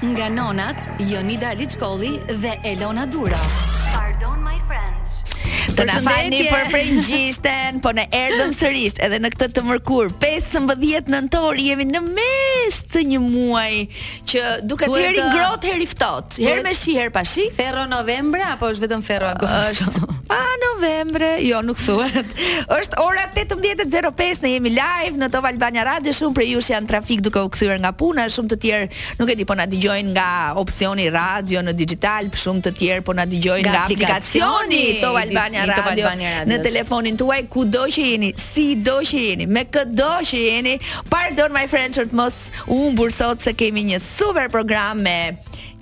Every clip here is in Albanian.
Nga nonat Jonida Liçkolli dhe Elona Duro. Pardon my French. Të na falni për frëngjishten, po ne erdhëm sërish edhe në këtë të mërkur. 15 nëntor jemi në mes të një muaj që duket herë i ngrohtë, herë i ftohtë, herë me shi, herë pa shi. Ferro novembre apo është vetëm ferro agosto? Është pa novembre, jo nuk thuhet. Është ora 18:05, ne jemi live në Top Albania Radio, shumë prej jush janë trafik duke u kthyer nga puna, shumë të tjerë Nuk e di po na dëgjojnë nga opsioni radio në dixhital, shumë të tjerë po na dëgjojnë nga, nga aplikacioni Top Albania Radio në telefonin tuaj kudo që jeni, si do që jeni, me këdo që jeni. Pardon my French për të mos u humbur sot se kemi një super program me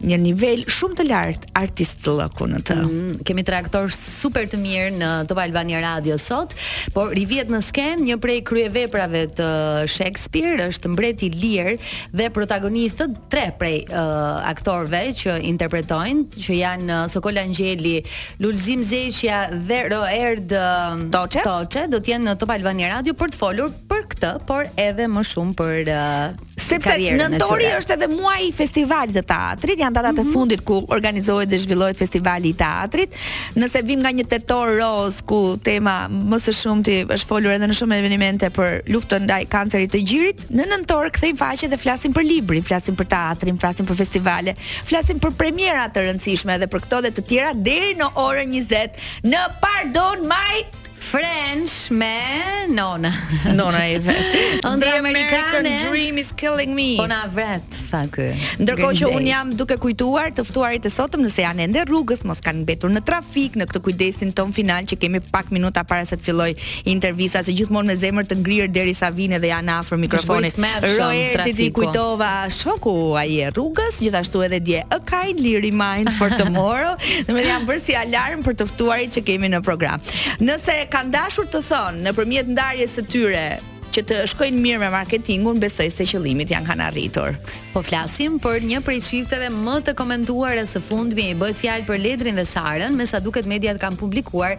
një nivel shumë të lartë artistllëku në të. Mm, kemi tre aktorë super të mirë në Top Albania Radio sot, po rivihet në skenë një prej kryeveprave të Shakespeare është Mbreti Lir dhe protagonistët tre prej uh, aktorëve që interpretojnë që janë uh, Sokol Angjeli, Lulzim Zeqja dhe Roerd uh, Toçe. Toçe do të jenë në Top Albania Radio për të folur për këtë, por edhe më shumë për uh, sepse nëntori është edhe muaji i festivalit të teatrit, janë datat mm -hmm. e mhm. fundit ku organizohet dhe zhvillohet festivali i teatrit. Nëse vim nga një tetor roz ku tema më së shumti është folur edhe në shumë evenimente për luftën ndaj kancerit të gjirit, Në nëntor kthejmë faqe dhe flasim për librin, flasim për teatrin, flasim për festivale, flasim për premiera të rëndësishme edhe për këto dhe të tjera deri në orën 20 në Pardon My French me Nona. Nonat e veta. The American dream is killing me. Po na vret, tha ky. Ndërkohë që un jam duke kujtuar të ftuarit e sotëm nëse janë ende rrugës, mos kanë mbetur në trafik në këtë kujdesin tonë final që kemi pak minuta para se të fillojë Intervista se gjithmonë me zemër të ngrirë derisa vijnë dhe janë afër mikrofonit. Roerdit i kujtova shoku a je rrugës, gjithashtu edhe dje a kindly reminder for tomorrow. Domethënë jam bërë si alarm për të ftuarit që kemi në program. Nëse kanë dashur të thonë nëpërmjet ndarjes së tyre që të shkojnë mirë me marketingun, besoj se qëllimit ia kanë arritur. Po flasim për një prej çifteve më të komentuara së fundmi, bëhet fjalë për Ledrin dhe Sarën, me sa duket mediat kanë publikuar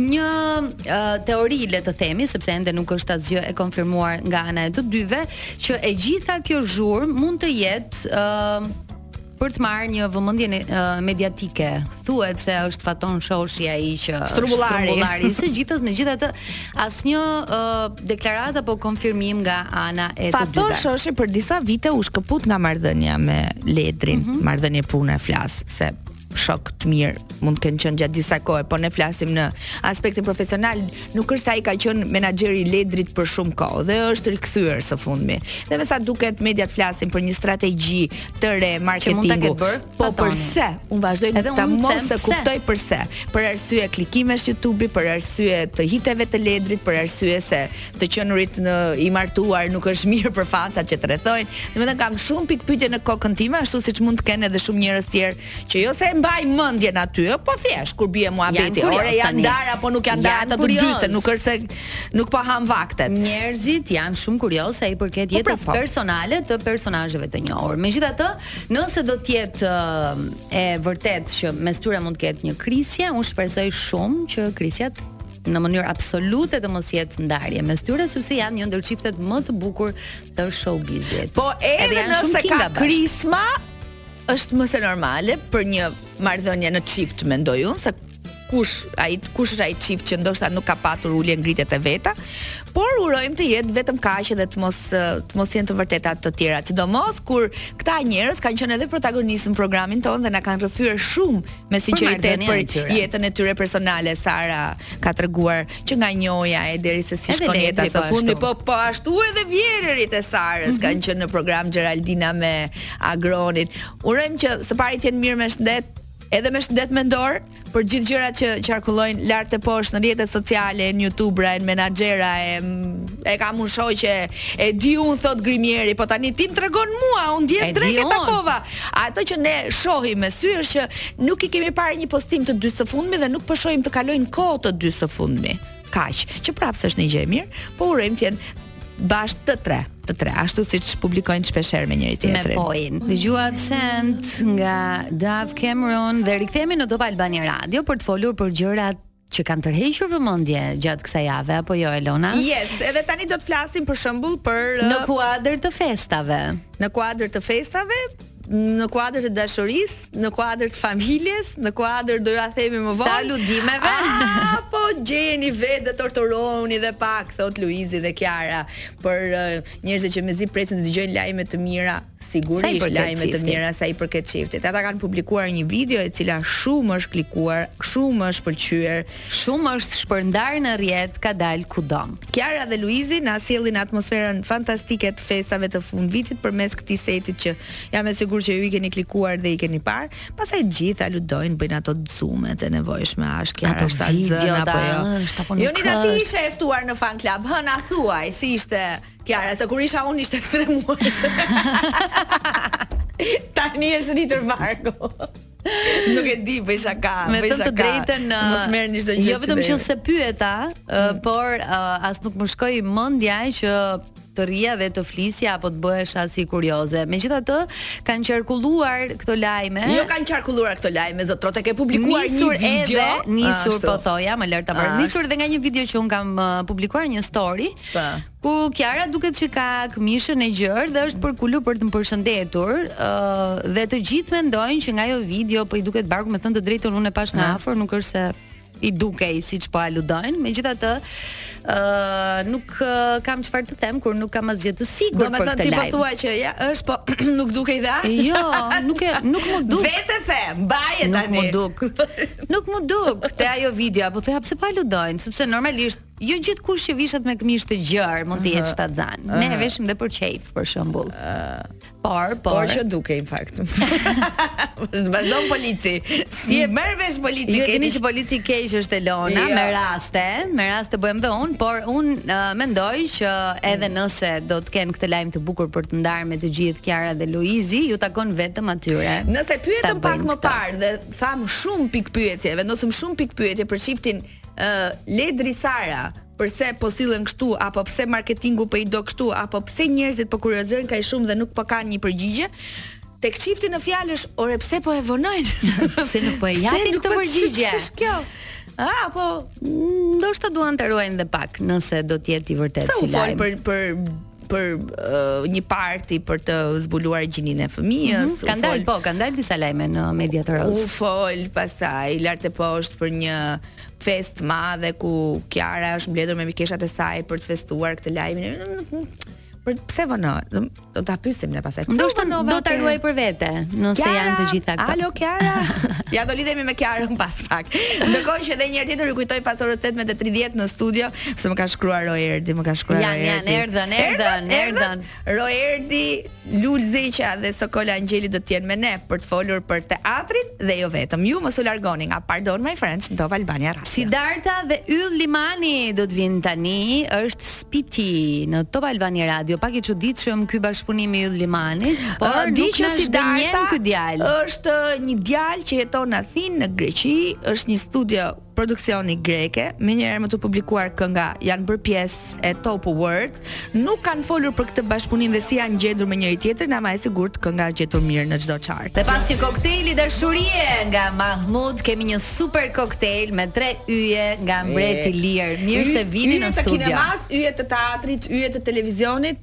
një uh, teori le të themi, sepse ende nuk është asgjë e konfirmuar nga ana e të dyve, që e gjitha kjo zhurmë mund të jetë uh, për të marrë një vëmendje uh, mediatike. Thuhet se është Faton Shoshi ai që strumbullari i së gjithës, megjithatë Asnjë uh, deklaratë apo konfirmim nga ana e të dyve. Faton Shoshi për disa vite u shkëput nga marrëdhënia me Ledrin, mm -hmm. marrëdhënie pune flas se shok të mirë mund të kenë qenë gjatë disa kohë, po ne flasim në aspektin profesional, nuk është se ai ka qenë menaxheri i Ledrit për shumë kohë dhe është rikthyer së fundmi. Dhe me sa duket mediat flasin për një strategji të re marketingu. Po përse? Un vazhdoj të mos e kuptoj përse. Për arsye klikimesh YouTube, për arsye të hiteve të Ledrit, për arsye se të qenurit i martuar nuk është mirë për fansat që të rrethojnë. Domethënë kam shumë pikpyetje në kokën time, ashtu siç mund të kenë edhe shumë njerëz tjerë që jo se e mbaj mendjen aty, po thjesht kur bie muhabeti, ore janë ndar apo nuk janë ndar ato të dy, se nuk është se nuk po han vaktet. Njerëzit janë shumë kurioz sa i përket po, jetës po. personale të personazheve të njohur. Megjithatë, Nëse do të jetë e vërtet që mes tyre mund të ketë një krisje, unë shpresoj shumë që krisja në mënyrë absolute të mos jetë ndarje mes tyre sepse janë një ndër çiftet më të bukur të showbizit. Po edhe, edhe nëse ka krisma, është më se normale për një marrëdhënie në çift mendoj unë se kush ai kush është ai çift që ndoshta nuk ka patur ulje ngritjet e veta, por urojmë të jetë vetëm kaq edhe të mos të mos jenë të vërteta të tjera. Sidomos kur këta njerëz kanë qenë edhe protagonistë në programin tonë dhe na kanë rrëfyer shumë me sinqeritet për, për jetën e tyre personale. Sara ka treguar që nga njohja e deri se si shkon jeta së po fundi, po po ashtu edhe vjehrrit e Sarës mm -hmm. kanë qenë në program Xheraldina me Agronin. Urojmë që së pari të jenë mirë me shëndet, edhe me shëndet mendor për gjithë gjërat që qarkullojnë lart e poshtë në rrjetet sociale, në YouTube, në menaxhera e e kam un shoqe, e di un thot grimieri, po tani tim tregon mua, un dje e takova. Ato që ne shohim me sy është që nuk i kemi parë një postim të dy së fundmi dhe nuk po shohim të kalojnë kohë të dy së fundmi. Kaq, që prapse është një gjë e mirë, po urojmë të jenë bashkë të tre, të tre, ashtu siç publikojnë shpeshherë me njëri tjetrin. Me Poin. Dëgjuat Sand nga Dove Cameron dhe rikthehemi në Top Albania Radio për të folur për gjërat që kanë tërhequr vëmendje gjatë kësaj jave apo jo Elona? Yes, edhe tani do të flasim për shembull për në kuadër të festave. Në kuadër të festave, në kuadër të dashurisë, në kuadër të familjes, në kuadër do ua themi më vonë. Të aludimeve. Ah, po gjeni vetë dhe torturohuni dhe pak, thot Luizi dhe Kiara, për uh, njerëzit që mezi presin të dëgjojnë lajme të mira, sigurisht lajme të mira sa i përket çiftit. Ata kanë publikuar një video e cila shumë është klikuar, shumë është pëlqyer. Shumë është shpërndarë në rrjet ka dalë kudo. Kiara dhe Luizi na sjellin atmosferën fantastike të festave të fundvitit përmes këtij setit që jam e sigurt që ju i keni klikuar dhe i keni parë. Pastaj të gjithë aludojnë, bëjnë ato zoomet e nevojshme, a është Kiara shtatzënë apo jo. Jonida ti ishe e ftuar në fan club, hë na thuaj si ishte Kiara, se kur isha unë ishte tre muajshe. Tani është rritur barku. Nuk e di, bëj shaka, bëj shaka. Me thënë të drejtën, mos uh, merrni çdo gjë. Jo vetëm që s'e pyeta, uh, mm. por uh, as nuk më shkoi mendja që të rrija dhe të flisja apo të bëhesha si kurioze. Megjithatë, kanë qarkulluar këto lajme. Jo kanë qarkulluar këto lajme, zotrote ke publikuar një video, edhe, nisur po thoja, më lart apo nisur edhe nga një video që un kam uh, publikuar një story. Pa. Po. Ku Kiara duket që ka këmishën e gjerë dhe është përkulur për të më përshëndetur, ë uh, dhe të gjithë mendojnë që nga ajo video po i duket barku, me thënë të drejtën unë e pashë nga afër, nuk është se i dukej siç po aludojnë. Megjithatë, ë uh, nuk uh, kam çfarë të them kur nuk kam asgjë të sigurt për të thënë. Domethënë ti po thua që ja është po nuk dukej dha? Jo, nuk e nuk më duk. Vetë the, mbaje tani. Nuk më duk. Nuk më duk te ajo video, po thoja pse po aludojnë, sepse normalisht Jo gjithkush që vishet me këmishë të gjerë mund të jetë shtatzënë. Uh -huh. Ne e veshim dhe për qejf, për shembull. Uh, por, por, por që dukej në fakt. Vazhdon polici. Si e merr vesh polici? Jo, dini që polici keq është Elona jo. me raste, me raste bëhem dhe un, por un uh, mendoj që edhe mm. nëse do të kenë këtë lajm të bukur për të ndarë me të gjithë Kiara dhe Luizi, u takon vetëm atyre. Nëse pyetëm pak më parë dhe thamë shumë pikëpyetje, vendosëm shumë pikëpyetje për çiftin ë Ledri Sara, përse po sillen kështu apo pse marketingu po e do kështu apo pse njerëzit po kuriozojnë kaq shumë dhe nuk po kanë një përgjigje. Tek çifti në fjalë është, ore pse po e vonojnë? pse nuk po e japin këtë po- përgjigje? Ç'është kjo? A, apo ndoshta duan ta ruajnë dhe pak, nëse do të jetë i vërtetë si lajm. Sa u fol për për për uh, një parti për të zbuluar gjininë e fëmijës. Mm -hmm. Kanë dalë po, kanë dalë disa lajme në mediat rozë. U fol pastaj lart e poshtë për një festë të madhe ku Kiara është mbledhur me mikeshat e saj për të festuar këtë lajmin. Për pse vonon? Do ta pyesim ne pastaj. Do të nova. Do ta ruaj për vete, nëse Kiara, janë të gjitha këto. Alo Kiara. ja do lidhemi me Kiarën pas pak. Ndërkohë që edhe një herë tjetër ju kujtoj pas orës 18:30 në studio Se më ka shkruar Roerdi, më ka shkruar Roerdi. Jan, jan, erdhën, erdhën, erdhën. Roerdi, Lulzim Zeqja dhe Sokol Angjeli do të jenë me ne për të folur për teatrin dhe jo vetëm. Ju mos u largoni nga Pardon My French në Top Albania Radio. Sidarta dhe Yll Limani do të vijnë tani, është Spiti në Top Albania Radio. Pak i çuditshëm ky bashkëpunim i Yll Limanit, por uh, di që Sidarta ky djalë. Është një djalë që jeton në Athinë, në Greqi, është një studio produksioni greke, menjëherë me t'u publikuar kënga janë bërë pjesë e Top Award, nuk kanë folur për këtë bashkëpunim dhe si janë gjendur me njëri tjetrin, ama e sigurt kënga është gjetur mirë në çdo chart. Dhe pas një koktejli dashurie nga Mahmud, kemi një super koktejl me tre yje nga Mbreti Lir. Mirë se vini në studio. Yje të kinemas, yje të teatrit, yje të televizionit,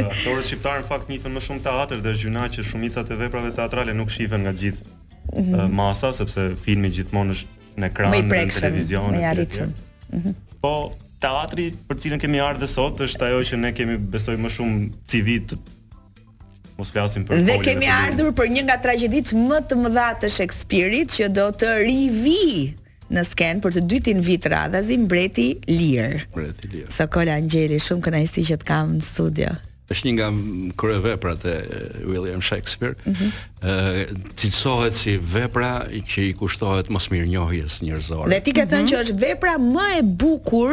Aktorët shqiptarë në fakt njifen më shumë teatër dhe është gjynah që shumica të veprave teatrale nuk shifen nga gjithë mm -hmm. masa sepse filmi gjithmonë është në ekran, në televizion, e arritshme. Mm -hmm. Po teatri për të cilën kemi ardhur sot është ajo që ne kemi besoj më shumë sivjet mos flasim për dhe kemi ardhur për një nga tragjeditë më të mëdha të Shakespeare-it që do të rivi në skenë për të dytin vit radhazi Mbreti Lir. Mbreti Lir. Sokol Angjeli, shumë kënaqësi që të kam në studio. Është një nga kryeveprat e William Shakespeare. Ëh, mm -hmm. uh, cilësohet si vepra që i kushtohet mosmirënjohjes njerëzore. Dhe ti ke thënë mm -hmm. që është vepra më e bukur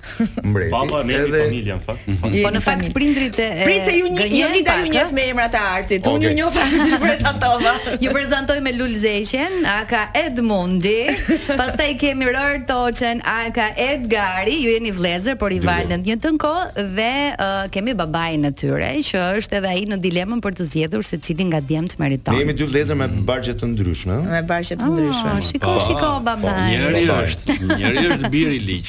Mbreti. Baba ne edhe... familja në fakt. Mhm. Po në fakt prindrit e Prit se ju një Jonida ju njeh me emrat e artit. Unë ju njoh ashtu si prezantova. Ju prezantoj me Lul Zeqjen, aka Edmundi. Pastaj kemi Rovi Toçen, aka Edgari. Ju jeni vëllezër, por rivalë në njëjtën kohë dhe uh, kemi babain e tyre që është edhe ai në dilemën për të zgjedhur se cili nga djemt meriton. Ne jemi dy vëllezër me mhm. barqe të ndryshme, ëh? Me barqe të ah, ndryshme. Shiko, shiko po, babain. Po, njëri është, njëri është bir i ligj.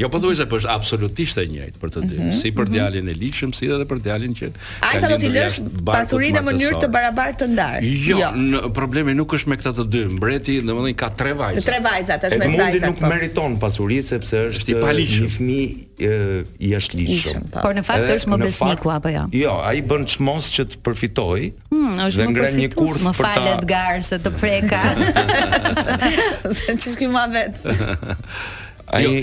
Jo pothuajse, po është absolutisht e njëjtë për të dy, mm -hmm. si për mhm. djalin e ligjshëm, si edhe për djalin që Ai do t'i lërë pasurinë në mënyrë të barabartë të ndarë. Jo, jo. Në, problemi nuk është me këta të dy. Mbreti, domethënë ka tre vajza. Tre vajza, tash me vajza. Edmundi nuk po. meriton pasurinë sepse është i paligjshëm. Një fëmijë i është ligjshëm. Po. Por në fakt edhe, është më besniku apo jo? Jo, ai bën çmos që të përfitojë. Hmm, është më ngre një kurth për ta. Më fal Edgar se të preka. Se ç'kemi më vet. Ai jo.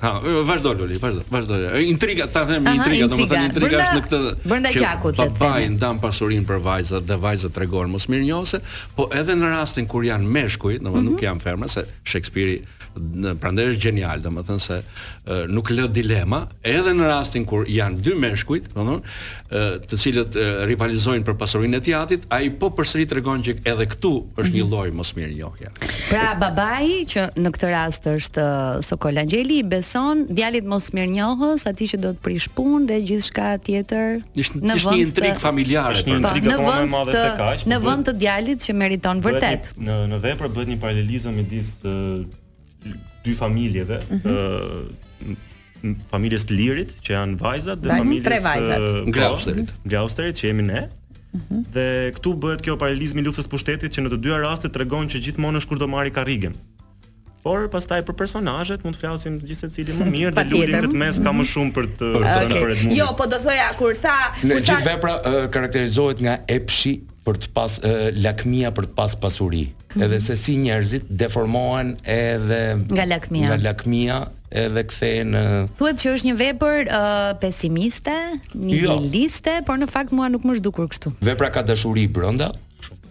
Ha, vazhdo Loli, vazhdo, vazhdo. Intriga, ta them, Aha, intriga, domethënë intriga brënda, është në këtë brenda gjakut. Babai ndan pasurinë për vajzat dhe vajzat tregohen mosmirënjohëse, po edhe në rastin kur janë meshkuj, domethënë mm -hmm. nuk mhm. janë femra se Shakespeare-i prandaj është gjenial, domethënë se nuk lë dilema, edhe në rastin kur janë dy meshkujt, domethënë të cilët rivalizojnë për pasurinë e të atit, ai po përsëri tregon që edhe këtu është një mhm. lloj mosmirënjohjeje. Pra babai që në këtë rast është Sokol Angjeli i beson djalit mosmirënjohës, atij që do të prish punë dhe gjithçka tjetër. Është, në është një intrigë të... familjare, është një intrigë po, më e madhe se kaq. Në vend të djalit që meriton vërtet. Në në vepër bëhet një paralelizëm midis dy familjeve, mm -hmm. uh, familjes të Lirit që janë vajzat dhe familjes tre vajzat uh, Glausterit. Po, Glausterit që jemi ne. Mm -hmm. Dhe këtu bëhet kjo paralelizmi i luftës pushtetit që në të dyja rastet tregon që gjithmonë është kush do marri karrigen. Por pastaj për personazhet mund të flasim gjithsecili më mirë dhe Luli vetë meqë ka më shumë për të thënë për Edmund. Jo, po do thoja kur tha kur tha vepra karakterizohet nga epshi për të pas lakmia për të pas pasuri. edhe se si njerëzit deformohen edhe nga lakmia. Nga lakmia edhe kthehen në Thuhet që është një vepër uh, pesimiste, nihiliste, jo. por në fakt mua nuk më është dukur kështu. Vepra ka dashuri brenda,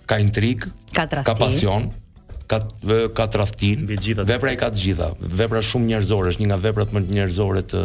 ka intrigë, ka, ka pasion, ka ka tradhti. Vepra i ka të gjitha. Vepra shumë njerëzore, është një nga veprat më njerëzore të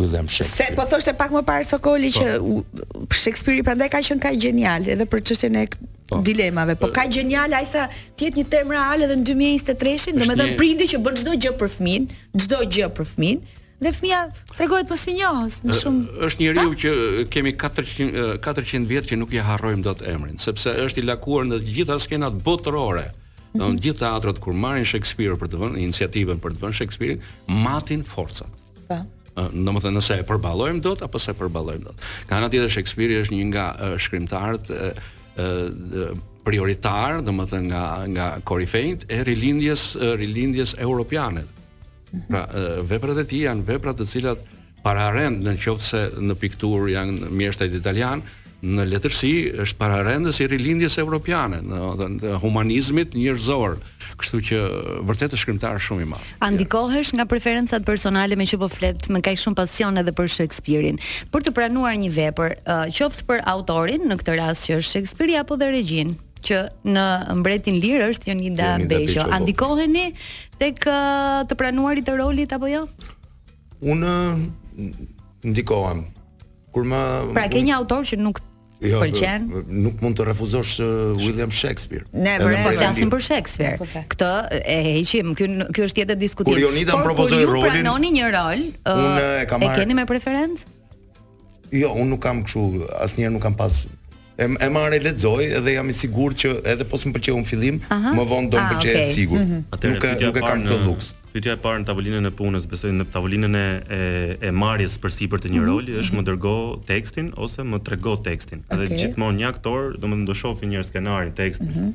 William Shakespeare. Se po thoshte pak më parë Sokoli po. që Shakespeare prandaj ka qenë kaq genial edhe për çështjen e po. dilemave. Po kaq genial ai sa të jetë një temë reale edhe në 2023-shin, domethënë një... prindi që bën çdo gjë për fëmin, çdo gjë për fëmin, dhe fëmia tregohet mosmirënjohës në shumë. Është njeriu që kemi 400 400 vjet që nuk i harrojmë dot emrin, sepse është i lakuar në të gjitha skenat botërore. Në mm -hmm. gjithë teatrat kur marrin Shakespeare për të vënë iniciativën për të vënë Shakespeare, matin forcat. Po. Domethënë nëse e përballojmë dot apo s'e përballojmë dot. Nga ana tjetër Shakespeare është një nga shkrimtarët prioritarë, domethënë nga nga korifenjtë e rilindjes rilindjes europiane. Mhm. Pra veprat e tij janë vepra të cilat pararend në qoftë se në pikturë janë mjeshtrat italianë, Në letërsi është pararendës i rilindjes evropiane, domethënë humanizmit njerëzor, kështu që vërtet është shkrimtar shumë i madh. A ndikohesh nga preferencat personale meqë po flet me kaq shumë pasion edhe për Shekspirin? Për të pranuar një vepër, qoftë për autorin, në këtë rast që është Shekspiri apo dhe regjinë, që në Mbretin Lir është Jonida Beqo. A ndikoheni tek të pranuarit të rolit apo jo? Unë ndikohem. Kur më Pra ke një autor që nuk Jo, pëlqen. Nuk mund të refuzosh uh, William Shakespeare. Ne po flasim për Shakespeare. Po, Këtë e heqim, ky ky është jashtë diskutimi. Kur Jonida më propozoi rolin, kur pranoni një rol, uh, unë e kam marrë. E keni me preferencë? Jo, unë nuk kam kështu, asnjëherë nuk kam pas E, e marr e lexoj dhe jam i sigurt që edhe po s'më pëlqeu në fillim, Aha. më vonë do më Ah, pëlqejë okay. okay. sigurt. Mhm. Atëherë, Nuk e pyetja nuk e parë kanë këtë në- luks. Pyetja e parë në tavolinën e punës, besoj në tavolinën e e, e marrjes përsipër të një Mhm, roli është më dërgo tekstin ose më trego tekstin. Dhe Okej. gjithmonë një aktor, domethënë do shofi njëherë skenarin, tekstin,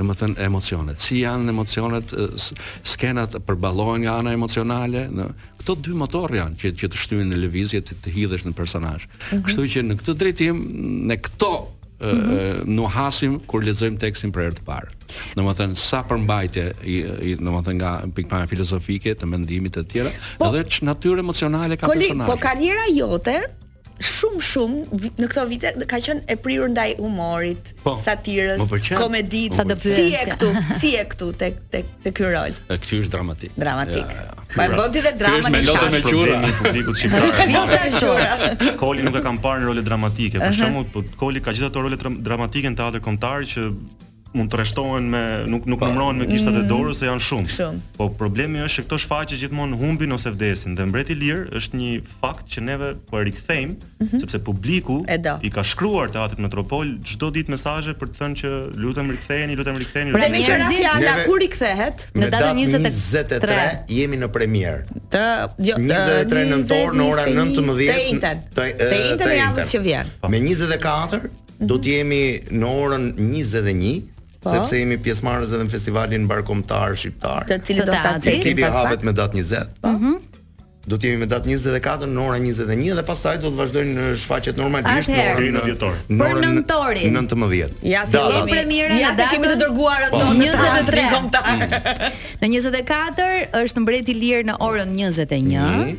domethënë emocionet. Si janë emocionet, skenat përballohen nga ana emocionale, në, këto dy motorë janë që, që të shtyjnë në lëvizje të, të hidhesh në personazh. Mm -hmm. Kështu që në këtë drejtim, në këto mm -hmm. ne hasim kur lexojmë tekstin për herë të parë. Domethënë sa përmbajtje i, i domethënë nga pikëpamja filozofike të mendimit të tjera, po, edhe ç'natyrë emocionale ka personazhi. Po karriera jote shumë shumë, në këto vite ka qenë e prirur ndaj humorit, po, satirës, komedisë, se do pyes. Si je këtu, si je këtu tek tek te ky rol. E ky është dramatik. Dramatik. Ja, ja, ja. Po e bëti dhe drama në çfarë? Me qarë me publikut shqiptar. Kolin nuk e kam parë në role dramatike. Për shembull, po Koli ka gjithë ato role dramatike në teatrin kombëtar që mund të rreshtohen e nuk nuk po. numërohen me gishtat e mm. dorës se janë shumë. Shumë. Po problemi është se këto shfaqje gjithmonë humbin ose vdesin dhe Mbreti Lir është një fakt që neve po e rikthejmë mm -hmm. sepse publiku i ka shkruar teatrit Metropol çdo ditë mesazhe për të thënë që lutem rikthejeni, lutem rikthejeni. Pra meqë ra fjala kur rikthehet në datën 23 jemi në premierë. Të jo, 23 nëntor në orën 19 të enjten. Të enjten e javës që vjen. Me 24 Do të jemi në orën 21, po. sepse jemi pjesëmarrës edhe në festivalin mbarëkombëtar shqiptar. Të cilin do ta cekim pastaj. Cili hapet më datë 20. Po. Mhm. Do të jemi më datë 24 në orën 21 dhe pastaj do të vazhdojnë shfaqjet normalisht në orën 9 vjetor. Në orën nëntorin. 19. Ja se do premierën ja se kemi të dërguar ato po. në 23 kombëtar. Mm. Në 24 është Mbreti Lir në orën 21.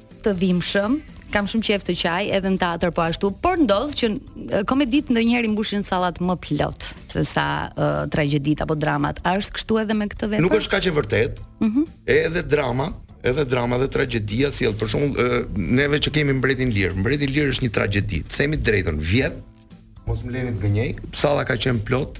të dhimbshëm, kam shumë qejf të qaj edhe në teatër po ashtu, por ndodh që komeditë ndonjëherë i mbushin sallat më plot sesa uh, tragjeditë apo dramat. A është kështu edhe me këtë vepër? Nuk është kaq e vërtetë. Ëh. Mm edhe drama, edhe drama dhe tragjedia sjell për shembull uh, neve që kemi Mbretin Lir. Mbreti Lir është një tragjedi. T'themi t'drejtën, vjet mos më leni të gënjej. Salla ka qenë plot,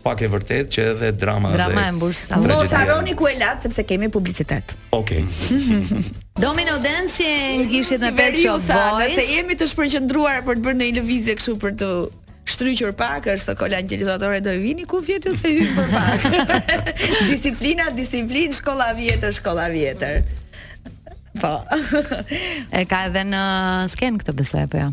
Pak e vërtetë që edhe drama dhe Drama e mbush sa. Mos harroni ku e latë sepse kemi publicitet. Okej. Okay. Domino Dancing ishit me Pet Shop Boys. Nëse jemi të shpërqendruar për të bërë ndonjë lëvizje kështu për të shtryqur pak është Kola xhandar i zi do e vini ku vjet ju se hyn për pak. disiplina, disiplinë, shkolla e vjetër, shkolla e vjetër. Po. e ka edhe në skenë këtë besoj apo jo? Ja?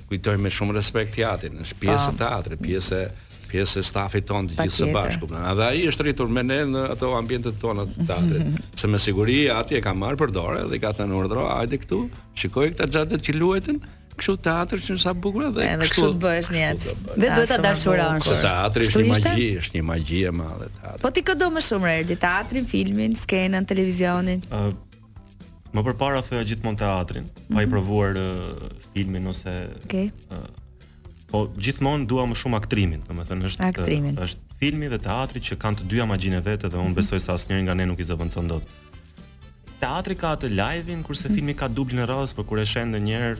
kujtoj me shumë respekt teatrin, është pjesë e po. teatrit, pjesë pjesë e stafit tonë të gjithë së bashku. Edhe ai është rritur me ne në ato ambientet tona të teatrit, se me siguri ati e ka marrë për dorë dhe i ka thënë urdhëro, hajde këtu, shikoj këta xhaxhat që luajtën, kështu teatri që sa bukur dhe edhe kështu të bëhesh dhe ti. Dhe duhet ta dashurosh. Teatri është një magji, është një magji e madhe teatri. Po ti kë do më shumë Erdi, teatrin, filmin, skenën, televizionin? Më përpara thoja gjithmonë teatrin, mm -hmm. pa i mhm. provuar uh, filmin ose okay. uh, po gjithmonë dua më shumë aktrimin, domethënë është aktrimin. është filmi dhe teatri që kanë të dyja magjinë e vet dhe unë mm -hmm. besoj se asnjëri nga ne nuk i zëvendëson dot. Teatri ka atë live-in kurse mm -hmm. filmi ka dublin e radhës, por kur e sheh ndonjëherë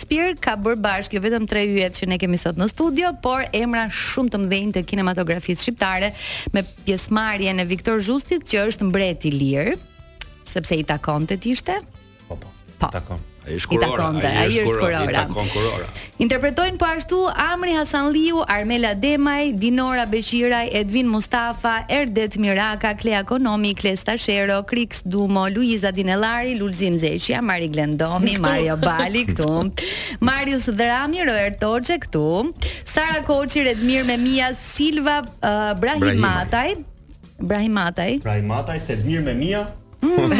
Spier ka bërë bashkë jo vetëm tre yjet që ne kemi sot në studio, por emra shumë të mëdhenj të kinematografisë shqiptare me pjesëmarrjen e Viktor Zhustit që është Mbreti Lir, sepse i takonte të ishte. Po po. Po. Takon. Ai është kurora, ai është kurora. Ai takon kurora. Interpretojnë po ashtu Amri Hasanlliu, Armela Demaj, Dionora Beqiraj, Edvin Mustafa, Erdit Miraka, Klea Konomi, Klesta Shero, Krik Dumo, Luiza Dinellari, Lulzim Zeqja, Mari Glendomi, Mario Bali këtu. Marius Dhrami, Roer Toçe këtu. Sara Koçi, Redmir me Mia Silva, uh, Brahim Mataj. Brahim Mataj. Brahim Mataj, Sedmir me Mia. Mm.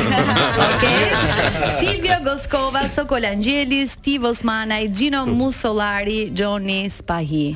Okej. Silvio Goskova, Sokol Angjeli, Steve Osmanaj, Gino Musolari, Johnny Spahi.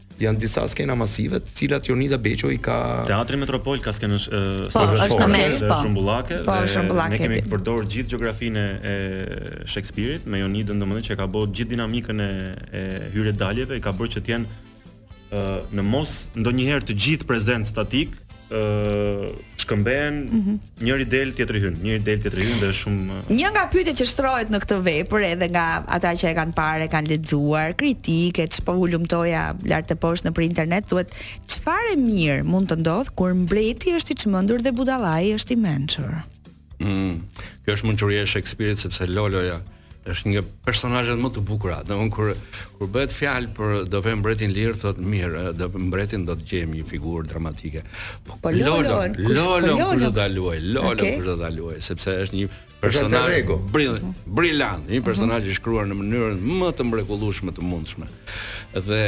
Janë disa skena masive, të cilat Jonida Beqo i ka Teatri Metropol ka skenën ë Po, është në mes, po. Rrumbullake Po, dhe rrumbullake ne kemi ti. përdorur gjithë gjeografinë e Shekspirit me Jonidën, domethënë që e ka bërë gjithë dinamikën e e hyrje-daljeve, i ka bërë që të jenë ë në mos ndonjëherë të gjithë prezent statik, shkëmbehen, mm -hmm. njëri del, tjetri hyn, njëri del, tjetri hyn dhe është shumë Një nga pyetjet që shtrohet në këtë vepër edhe nga ata që e kanë parë, e kanë lexuar, kritikë, ç'po hulumtoja lart e poshtë nëpër internet, thuhet çfarë e mirë mund të ndodhë kur mbreti është i çmendur dhe budallai është i mençur. Mm. Kjo është mençuria e Shakespeare-it sepse Loloja është nga personazhet më të bukura. Domthon kur kur bëhet fjalë për do vë Mbretin Lir thotë mirë, do mbretin do të gjejmë një figurë dramatike. Po, po Lolon, Lolon kush do ta luajë, Lolon kush do ta luajë sepse është një personazh brilant, brilant, një mhm. personazh i shkruar në mënyrën më të mrekullueshme të mundshme. Dhe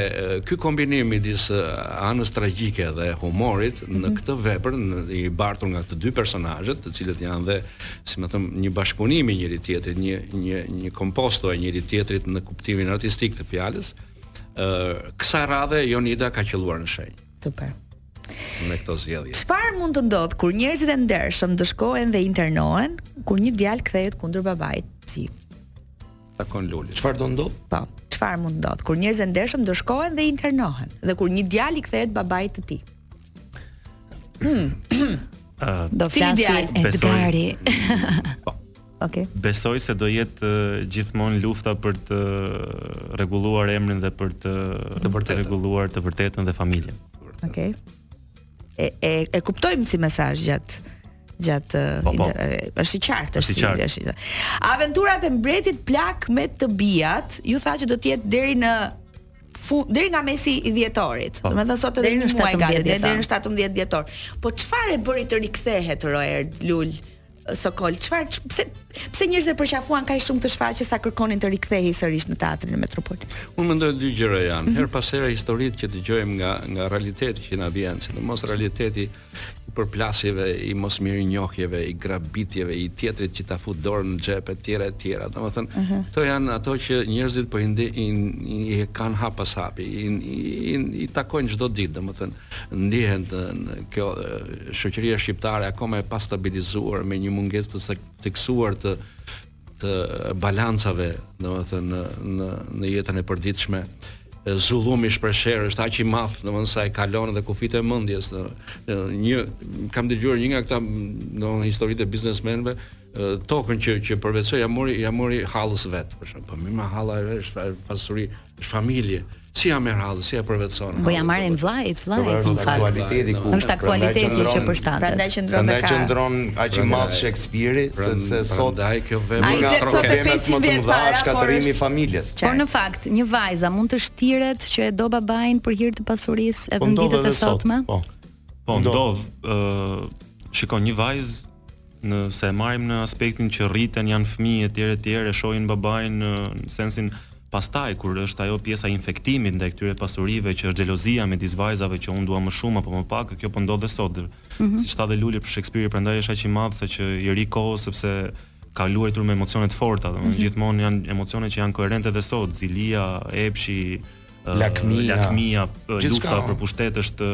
ky kombinim midis anës tragjike dhe humorit në mhm. këtë vepër i bartur nga të dy personazhet, të cilët janë dhe, si me thënë, një bashkëpunim i njëri tjetrit, një një një komposto e njëri tjetrit në kuptimin artistik të fjalës, ë kësaj radhe Jonida ka qëlluar në shenjë. Super. Me këto zgjedhje. Çfarë mund të ndodhë kur njerëzit e ndershëm ndëshkohen dhe internohen, kur një djalë kthehet kundër babait? Si? takon Luli. Çfarë do ndodhë? Po. Çfarë mund të ndodhë? Kur njerëzit e ndershëm ndëshkohen dhe internohen dhe kur një djalë i kthehet babait të tij. do flasë Edgari. Po. Okej. Besoj se do jetë uh, gjithmonë lufta për të rregulluar emrin dhe për të të, të rregulluar të vërtetën dhe familjen. Okej. Okay. e e, e kuptojmë si mesazh gjatë gjatë po, po. është i qartë është i qartë është i qartë aventurat e mbretit plak me të bijat u tha që do të jetë deri në fund deri nga mesi i dhjetorit. Po. Domethënë sot edhe një muaj gati deri në 17 dhjetor. Po çfarë e bëri të rikthehet Roerd Lul? Sokol, çfarë ç- pse pse njerëzit e përqafuan kaq shumë këtë shfaqje sa kërkonin të rikthehej sërish në teatrin Metropol? Unë mendoj dy gjëra janë. Herë pas here historitë që dëgjojmë nga nga realiteti që na vjen, sidomos realiteti i përplasjeve, i mos mirënjohjeve, i grabitjeve, i tjetrit që ta fut dorën në xhep etj etj. Domethënë, këto janë ato që njerëzit po i ndi, i, i, i kanë hap pas hapi, i, i, i, i takojnë çdo ditë, domethënë. Ndihen te kjo shoqëria shqiptare akoma e pastabilizuar me një mungesë të theksuar të të balancave, domethënë në në në jetën e përditshme. Zullumi shpeshherë është aq i madh, domethënë sa e kalon edhe kufijtë e mendjes. Në, një kam dëgjuar një nga këta domethënë historitë e biznesmenëve, tokën që që përvetësoi ia mori ia mori hallës së vet, për shemb. Po mirë, halla është pasuri, është familje. Si ia merr hallës, si e përvetëson. Po ia marrin vllajt, vllajt në fakt. Aktualiteti ku është aktualiteti që përshtatet. Prandaj qëndron me ka. Prandaj qëndron aq i madh Shakespeare-i, sepse sot ai kjo vepër ai vet sot e pesi me të para shkatërrimi i familjes. Po në fakt, një vajzë mund të shtiret që e do babain për hir të pasurisë edhe po në ditët e sotme? Po. Po ndodh, ë shikon një vajzë Nëse e marrim në aspektin që rriten, janë fëmijë etj etj e shohin babain në sensin pastaj kur është ajo pjesa e infektimit ndaj këtyre pasurive që është xhelozia midis vajzave që unë dua më shumë apo më pak, kjo po ndodh dhe sot. Mm -hmm. Siç tha dhe Luli për Shekspirin, prandaj është aq i madh sa që i rri kohës sepse ka luajtur me emocione të forta, domethënë mm -hmm. gjithmonë janë emocione që janë koherente edhe sot, zilia, epshi, lakmia, lakmia lufta për pushtet është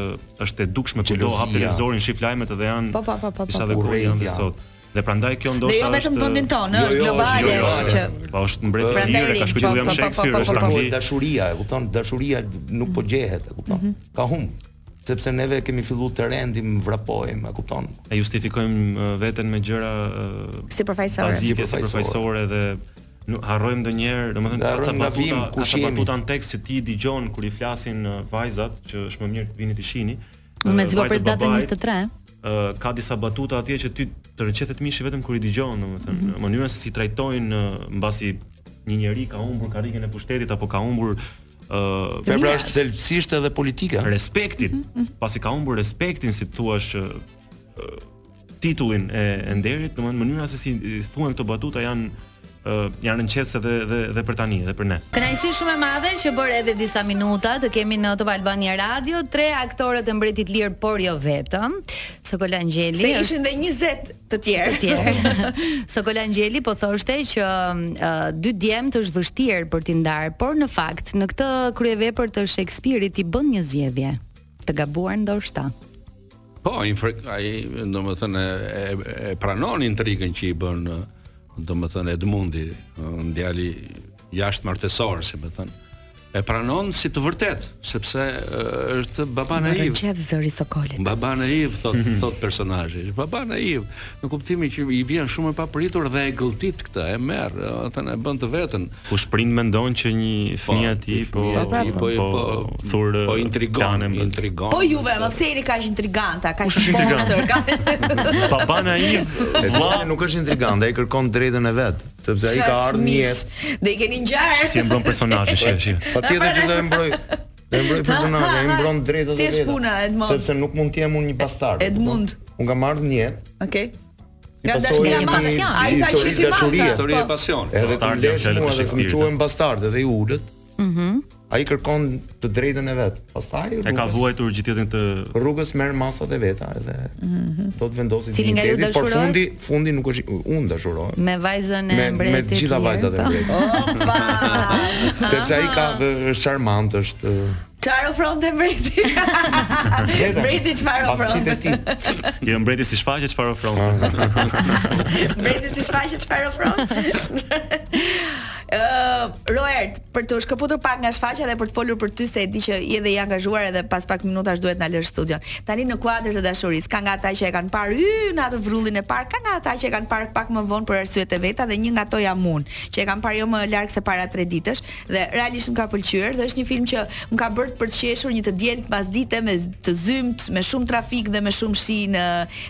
është e dukshme kudo, hap televizorin, shif lajmet dhe janë pa, pa, pa, pa, sa dhe kur janë dhe sot. Dhe prandaj kjo ndoshta është. Dhe jo vetëm në vendin tonë, është globale, kështu që. Po është Mbreti Lir, ka shkruar William Shakespeare, është angli. Dashuria, e kupton? Dashuria nuk po gjehet, e kupton? Mhm. Ka hum sepse neve kemi fillu të rendim, vrapojmë, e kupton? E justifikojmë veten me gjëra si përfaqësore, si përfaqësore dhe Harrojmë ndonjëherë, domethënë ka ca batuta, ka ca batuta në tekst që ti i dëgjon kur i flasin vajzat, që është më mirë të vini të shihni. Unë mezi po pres datën 23. Ë ka disa batuta atje që ty të rrëqethet mishi vetëm kur i dëgjon, domethënë, mm -hmm. mënyra se si trajtojnë mbasi një njeri ka humbur karrigen e pushtetit apo ka humbur Uh, Vepra është thelbësisht edhe politike. Respektin, mm -hmm. pasi ka humbur respektin si thua titullin e e nderit, domethënë mënyra se si thuhen këto batuta janë janë rrëqethëse dhe dhe dhe për tani dhe për ne. Kënaqësi shumë e madhe që për edhe disa minuta të kemi në Top Albania Radio tre aktorët e Mbretit Lir, por jo vetëm. Sokol Angjeli. Se ishin dhe 20 të tjerë. Të tjerë. Sokol Angjeli po thoshte që uh, dy djemtë është vështirë për t'i ndarë, por në fakt në këtë kryevepër të Shakespeare-it i bën një zgjedhje të gabuar ndoshta. Po, ai domethënë e, e pranon intrigën që i bën domethënë Edmundi, djali jashtëmartesor, si me thënë. E pranon si të vërtetë, sepse është baba naiv. Në qef zëri sokolit. Baba naiv, thotë, mhm. thotë personazhi. Është baba naiv, në kuptimin që i vjen shumë e papritur dhe e gëlltit këtë, e merr, domethënë, e bën të veten. Kush prind mendon që një fëmijë aty po po po, po, po, po thur po intrigon, intrigon. Po juve, mo, pse jeni kaq intriganta, kaq të poshtër, kaq. Baba naiv. Nuk është intrigant, ai kërkon të drejtën e vet, sepse ai ka ardhur në jetë. Do i keni ngjarë. Si e mbron personazhin, shif, shif. Patjetër që do e mbroj. Do e mbroj personazhin, ai mbron të drejtën e vet. Sepse nuk mund të jem unë një bastard. Edmund. Unë kam ardhur në jetë. Okej. Nga dashuria e madhe, ai ka qenë i madh. Histori e po. pasion. Edhe kur lesh mua dhe më quan bastard edhe i ulët. Mhm. Ai kërkon të drejtën e vet. Pastaj rrugës, e ka vuajtur gjithë jetën të rrugës merr masat e veta edhe. Mhm. Do të vendosë cilën nga ju dashuroj. Por fundi i fundit nuk është unë dashuroj. Me vajzën e mbretit. Me të gjitha vajzat e mbretit. Opa! Sepse ai kaq është charmant, është Çfarë ofronte mbreti? mbreti çfarë ofron? Jo mbreti si shfaqje çfarë ofron. mbreti si shfaqet çfarë ofronte? Uh, Roert, për t'u shkëputur pak nga shfaqja dhe për të folur për ty se e di që je dhe i angazhuar edhe pas pak minutash duhet të na lësh studion. Tani në Kuadër të Dashurisë, ka nga ata që e kanë parë në atë vrullin e parë, ka nga ata që e kanë parë pak më vonë për arsyet e veta dhe një nga ata jam unë, që e kam parë jo më larg se para 3 ditësh. Dhe realisht më ka pëlqyer dhe është një film që më ka bërë për të qeshur një të diel pasdite të zymtë, me shumë trafik dhe me shumë shi në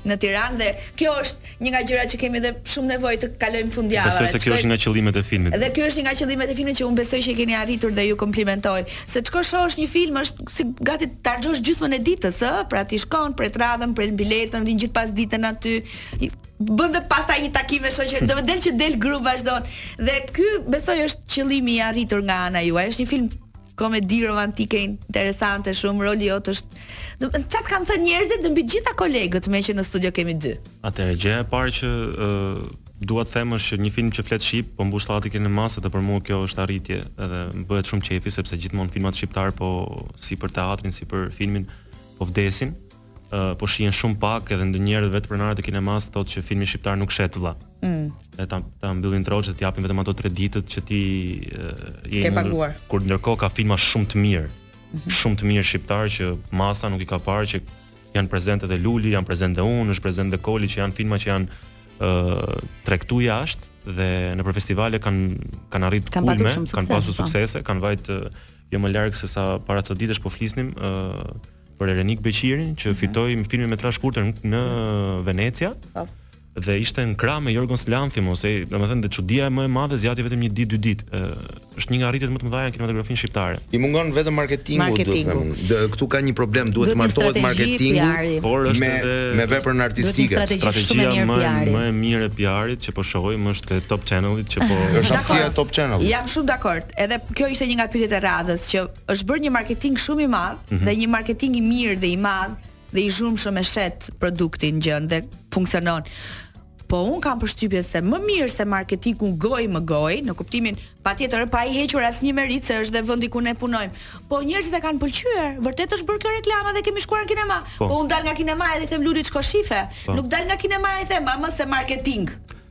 në Tiranë dhe kjo është një nga gjërat që kemi dhe shumë nevojë të kalojmë fundjavën. Besoj se ky është një nga qëllimet e filmit. Dhe ky është një nga qëllimet e filmit që unë besoj që e keni arritur dhe ju komplimentoj. Se të shohësh një film është si gati ta harxhosh gjysmën e ditës, ë? Pra ti shkon, pret radhën, pret biletën, rri gjithë pasditen aty. bën dhe pastaj një takim me shoqërinë. Domethënë del grupi vazhdon. Dhe ky besoj është qëllimi i arritur nga ana juaj. Është një film komedi romantike interesante shumë roli jot është çfarë të kanë thënë njerëzit dhe mbi të gjitha kolegët meqë në studio kemi dy atëherë gjëja e parë që uh, dua të them është që një film që flet shqip po mbush sallat e kinemasë dhe për mua kjo është arritje edhe më bëhet shumë qefi sepse gjithmonë filmat shqiptarë po si për teatrin si për filmin po vdesin uh, po shihen shumë pak edhe ndonjëherë vetë pronari i kinemasë thotë që filmi shqiptar nuk shet vëlla. Mm. Dhe ta ta mbyllin troç edhe të japin vetëm ato 3 ditët që ti uh, ke paguar. Kur ndërkohë ka filma shumë të mirë. Mm -hmm. Shumë të mirë shqiptarë që masa nuk i ka parë që është prezent edhe Luli, jam prezent edhe unë, është prezent edhe Koli që janë filma që janë uh, tregtu jashtë dhe nëpër festivale kanë kanë arrit kan kulme, kanë pasur po. suksese, kanë vajt jo më larg se sa para ca ditësh po flisnim ë për Erenik Beqirin që mhm. fitoi me filmin metrazh shkurtër në Venecia. Po. Dhe ishte në krah me Jorgos Lanthimos, e domethënë dhe çudia më e madhe zgjati vetëm një ditë dy ditë. Ë është një nga arritjet më të mëdha në kinematografinë shqiptare. I mungon vetëm marketingu, marketingu. dua të them. Këtu ka një problem, duhet të martohet marketingu, por është me, edhe me veprën artistike. Strategjia më më e mirë e PR-it që po shohim është e Top Channel-it që po është aksia Top Channel. Jam shumë dakord. edhe kjo ishte një nga pyetjet e radhës që është bërë një marketing shumë i madh mm -hmm. dhe një marketing i mirë dhe i madh dhe i zhurmshëm e shet produktin gjë dhe funksionon. Po un kam përshtypjen se më mirë se marketingu goj më goj, në kuptimin patjetër pa i hequr asnjë meritë se është dhe vendi ku ne punojmë. Po njerëzit e kanë pëlqyer, vërtet është bërë kjo reklama dhe kemi shkuar në kinema. Po, po un dal nga kinema dhe i them Lulit shko shife. Po. Nuk dal nga kinema i them, "Mamë se marketing."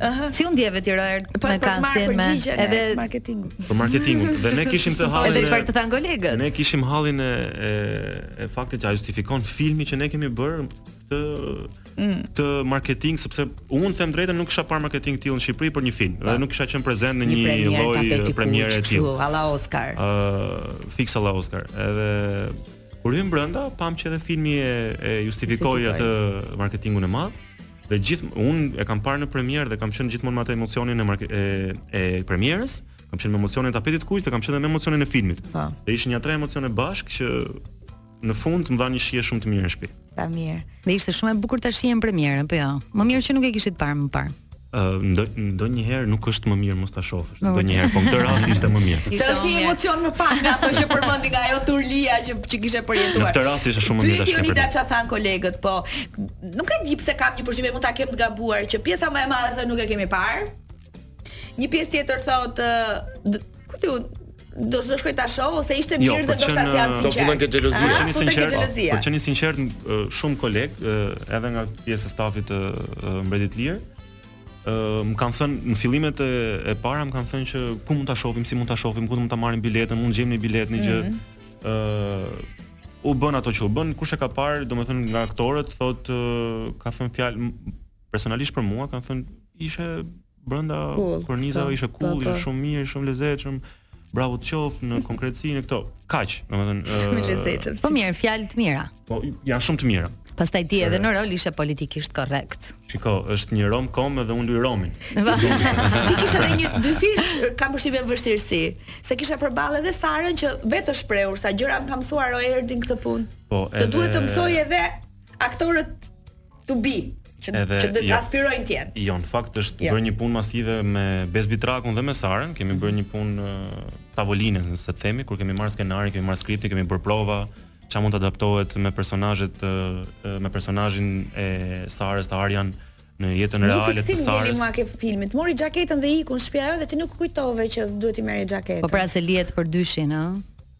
Aha. Si u ndjeve ti Roerd me Për- për të marrë kastin me përgjigjen e edhe marketingut. Për marketingun. Dhe ne kishim të hallin edhe çfarë të thanë kolegët. Ne kishim hallin e, e, e faktit që a justifikon filmi që ne kemi bërë këtë Mm. këtë marketing sepse unë them drejtën nuk kisha parë marketing të tillë në Shqipëri për një film dhe nuk kisha qenë prezent në një, një premier lloj tapeti premiere kuq, e tillë. kështu, alla Oscar. Ë fiks alla Oscar. Edhe Kur hymë brenda, pamë që edhe filmi e, e justifikoi atë marketingun e madh. Dhe gjithë un e kam parë në premierë dhe kam qenë gjithmonë me atë emocionin e e, e premierës, kam qenë me emocionin e tapetit kuq dhe kam qenë me emocionin e filmit. Pa. Po. Dhe ishin nja tre emocione bashkë që në fund më dhanë një shije shumë të mirë në shtëpi. Sa mirë. Dhe ishte shumë e bukur ta shihnim premierën, po jo. Më mirë që nuk e kishit parë më parë. Ndo, ndonjëherë nuk është më mirë mos ta shohësh. Ndonjëherë po në këtë rast ishte më mirë. Se është një emocion më pak nga ato që përmendi nga ajo turlia që që kishe përjetuar. Në këtë rast ishte shumë më mirë ta shikoja. Pyetja çfarë thanë kolegët, po nuk e di pse kam një përshtypje mund ta kem të gabuar që pjesa më e madhe thonë nuk e kemi parë. Një pjesë tjetër thotë, ku di unë, do të shkoj ta shoh ose ishte jo, mirë dhe do të thashë janë sinqertë. Do fillonte xhelozia. Po të jem i sinqertë, po të jem i sinqertë shumë kolegë, edhe nga pjesa e stafit të Mbretit Lir. Ë, më kanë thënë në fillimet e, e para më kanë thënë që ku mund ta shohim, si mund ta shohim, ku mund ta marrim biletën, mund të gjejmë një biletë një gjë. Mhm. Ë, u bënë ato që u bënë, kush e ka parë, domethënë nga aktorët thotë ka thënë fjalë personalisht për mua, kanë thënë Ishe brenda cool, kornizave, po, ishe po, cool, po. ishe shumë mirë, shumë lezetshëm. Bravo të qoftë në konkretësi në këto. Kaq, domethënë, shumë lezetshëm. Po mirë, fjalë të mira. Po janë shumë të mira. Pastaj ti edhe në rol ishe politikisht korrekt. Shiko, është një rom kom dhe unë luj romin. Ti kishe edhe një dyfish, kam përshtypjen vështirësi, se kishe përballë edhe Sarën që vetë është shprehur sa gjëra më ka mësuar Roerdi në këtë punë. Po, edhe... Ty duhet të mësoj edhe aktorët to be që edhe, që të jo, aspirojnë të jenë. Jo, në fakt është jo. bërë një punë masive me Bes Bitrakun dhe me Sarën, kemi bërë një punë tavoline, si të themi, kur kemi marrë skenarin, kemi marrë skriptin, kemi bërë prova, çfarë mund të adaptohet me personazhet me personazhin e Sarës të Aria-n në jetën reale të Sarës. Një fiksim ke filmit. Mori xhaketën dhe iku në shtëpi ajo dhe ti nuk kujtove që duhet të merrje xhaketën. Po pra se lihet për dyshin, ëh.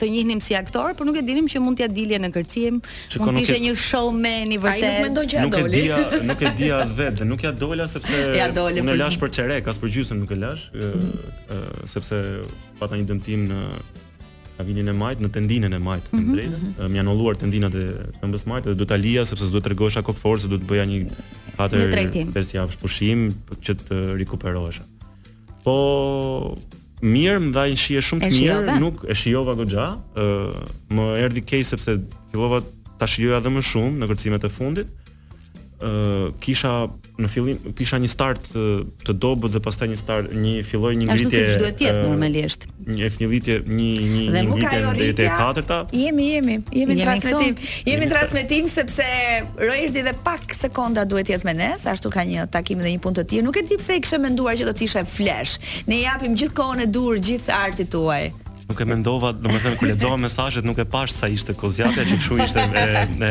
të njihnim si aktor, por nuk e dinim që mund t'ia dilje në kërcim, që mund të ishte një showman i vërtetë. Ai nuk mendon që ia doli. Nuk e di a, nuk e di as vetë dhe nuk ia dola sepse ia dole, unë e lashë për çerek, as për gjysmë nuk e lashë, mm -hmm. sepse pata një dëmtim në avinin e majtë në tendinën e majtë të mhm, drejtën. Mm -hmm. Më janë holluar tendinat e këmbës së majtë dhe duhet ta lija sepse s'duhet të tregoja aq forcë, duhet të bëja një katër pesë javë pushim që të rikuperohesha. Po mirë, më dha një shije shumë të mirë, nuk, e shijova goxha, ë uh, më erdhi keq sepse fillova ta shijoja edhe më shumë në kërcimet e fundit. ë uh, kisha në fillim kisha një start të, të dobët dhe pastaj një start një filloi një ngritje. Ashtu siç duhet të jetë normalisht. një një ngritje një një një nuk ka jo ngritja e katërta jemi jemi jemi në transmetim jemi në transmetim sepse Roerdi dhe pak sekonda duhet të jetë me ne po ashtu ka një takim dhe një punë të tij nuk e di pse e kishe menduar që do të ishe flash ne japim gjithë kohën e duhur gjithë artit tuaj nuk e mendova domethënë kur lexova mesazhet nuk e pashë sa ishte kohëzgjatja që kshu ishte e, e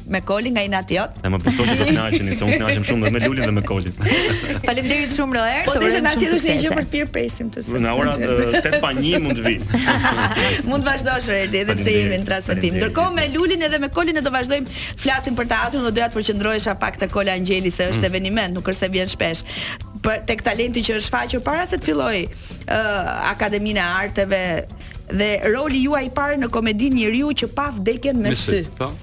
me Kolin nga inati jot. Ne besoj se do të kënaqemi, se unë kënaqem shumë dhe me Lulin dhe me Kolin. Faleminderit shumë Roer. Po deshe na qeras një gjë për të pirë presim sot. Në orën 8 pa 1 mund të vij. Mund të vazhdosh Roer edhe pse jemi në transmetim. Ndërkohë me Lulin edhe me Kolin ne do vazhdojmë flasim për teatrin dhe doja të përqendrohesha pak te Koli Angjeli se është mm. eveniment, nuk është se vjen shpesh për tek talenti që është shfaqur para se të fillonit uh, Akademinë e Arteve dhe roli juaj i parë në komedinë Njeriu që pa vdekjen me sy. Po.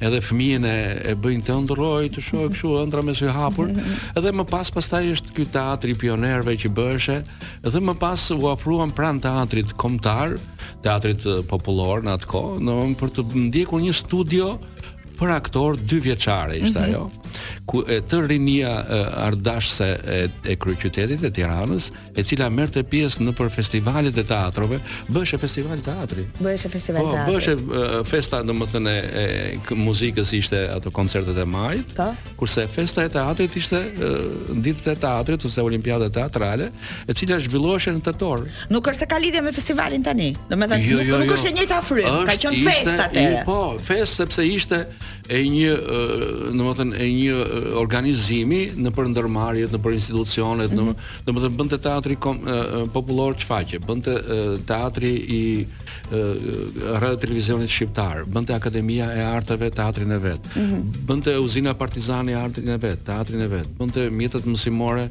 edhe fëmijën e, e bëjnë të ëndrrojë, të shohë kështu ëndrra me sy hapur. Edhe më pas pastaj është ky teatri i pionierëve që bëheshe, dhe më pas u afruam pranë teatrit kombëtar, teatrit eh, popullor në atë kohë, domthonë për të ndjekur një studio për aktorë dyvjeçare ishte mm -hmm. ajo ku e të rinia e, artdashëse e, e kryeqytetit e Tiranës e cila merrte pjesë nëpër festivalet e teatrove, bëheshe festival teatri. Bëheshe festival po, teatri. Po, bëheshe festa, domethënë e, e muzikës ishte ato koncertet e majit. Po. Kurse festa e teatrit ishte ditët e teatrit ose olimpiada teatrale, e cila zhvilloheshe në tetor. Nuk është se ka lidhje me festivalin tani. Domethënë jo, jo, nuk, jo. nuk është e njëjta frymë, ka qenë festë atë. Po, festë sepse ishte e një domethënë e një organizimi nëpër ndërmarrjet nëpër institucionet mm -hmm. domethënë bënte teatri kom, popullor çfaqje bënte teatri i radiotelevizionit shqiptar bënte akademia e arteve teatrin e vet mm -hmm. bënte uzina Partizani artin e vet teatrin e vet bënte mjetet mësimore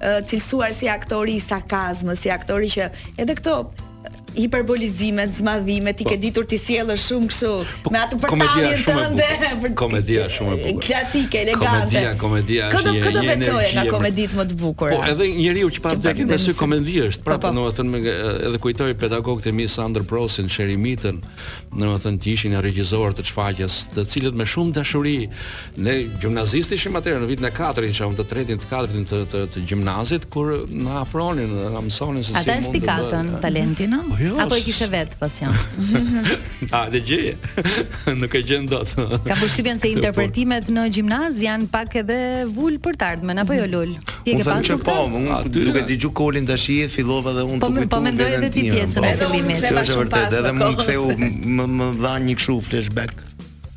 cilësuar si aktori i sarkazmës, si aktori që edhe këto hiperbolizimet, zmadhimet, ti po. ke ditur t'i sjellësh shumë kështu po, me atë përtalljen tënde. Komedia shumë e bukur. Klasike, elegante. Komedia, komedia. Këto këto veç një nga komeditë më të bukura. Po, edhe njeriu që pa vdekje me sy komedi është. Pra, po, domethënë edhe kujtoj pedagogët e mi Sandër Prosin, Sheri Mitën, domethënë që ishin regjisorë të çfaqjes, të cilët me shumë dashuri Ne gjimnazistë ishim atëherë në vitin e katërt, isha unë të tretin, të katërtin të të, të gjimnazit kur na afronin dhe na mësonin se si mund të bëhet. Ata spikatën talentin, a? Po jo, Apo e kishe vet pasion? A dhe gjëje. Nuk e gjen dot. Kam përshtypjen se interpretimet në gjimnaz janë pak edhe vulë për të ardhmen, apo jo Lul? Ti e ke pasur këtë? Po, unë duke dëgju Kolin tash e fillova dhe unë po, të kujtoj. Po mendoj edhe ti pjesën e fillimit. Kjo është vërtet, edhe më ktheu më më dha një kështu flashback.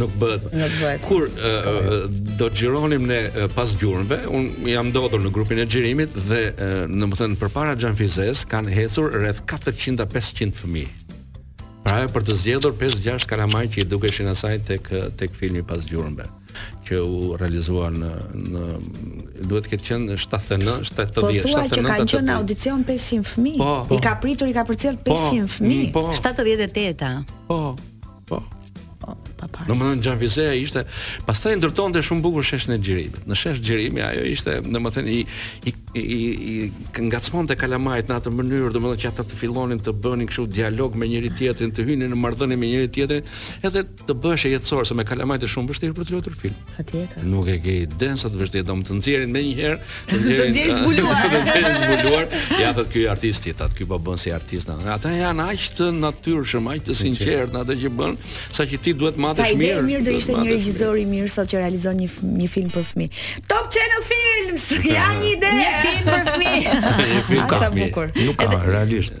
nuk bëhet. Nuk bëhet. Kur uh, do të xhironim ne uh, pas gjurmëve, un jam ndodhur në grupin e xhirimit dhe uh, domethënë përpara Xhanfizes kanë hecur rreth 400-500 fëmijë. Pra për të zgjedhur 5-6 kalamaj që i dukeshin asaj tek tek filmi pas gjurmëve që u realizua në në duhet të ketë qenë 79, 70, po, 79. Po që kanë qenë në audicion 500 fëmijë. Po, po. I ka pritur, i ka përcjellë 500 po, fëmijë. Po, 78-a. Po. Po. Po, pa parë. Domethënë Xhanfizeja ishte, pastaj ndërtonte shumë bukur sheshin e xhirimit. Në shesh xhirimi ajo ishte, domethënë i i i, i ngacmonte kalamajt në atë mënyrë, domethënë që ata të fillonin të bënin kështu dialog me njëri tjetrin, të hynin në marrëdhënie me njëri tjetrin, edhe të bëheshe jetësore se me kalamajt është shumë vështirë për të luajtur film. Patjetër. Nuk e ke idenë sa të vështirë do të nxjerrin menjëherë. Të nxjerrin zbuluar. Të nxjerrin zbuluar. Ja thotë ky artisti thotë ky po bën si artist. Ata janë aq të natyrshëm, aq të sinqertë në atë që bëjnë, saqë ti duhet të matesh mirë. Sa mirë do ishte një regjisor i mirë sot të realizonte një një film për fëmijë. Top Channel Films. Ja një ide. Një film për fëmijë. Sa bukur. Nuk ka realisht.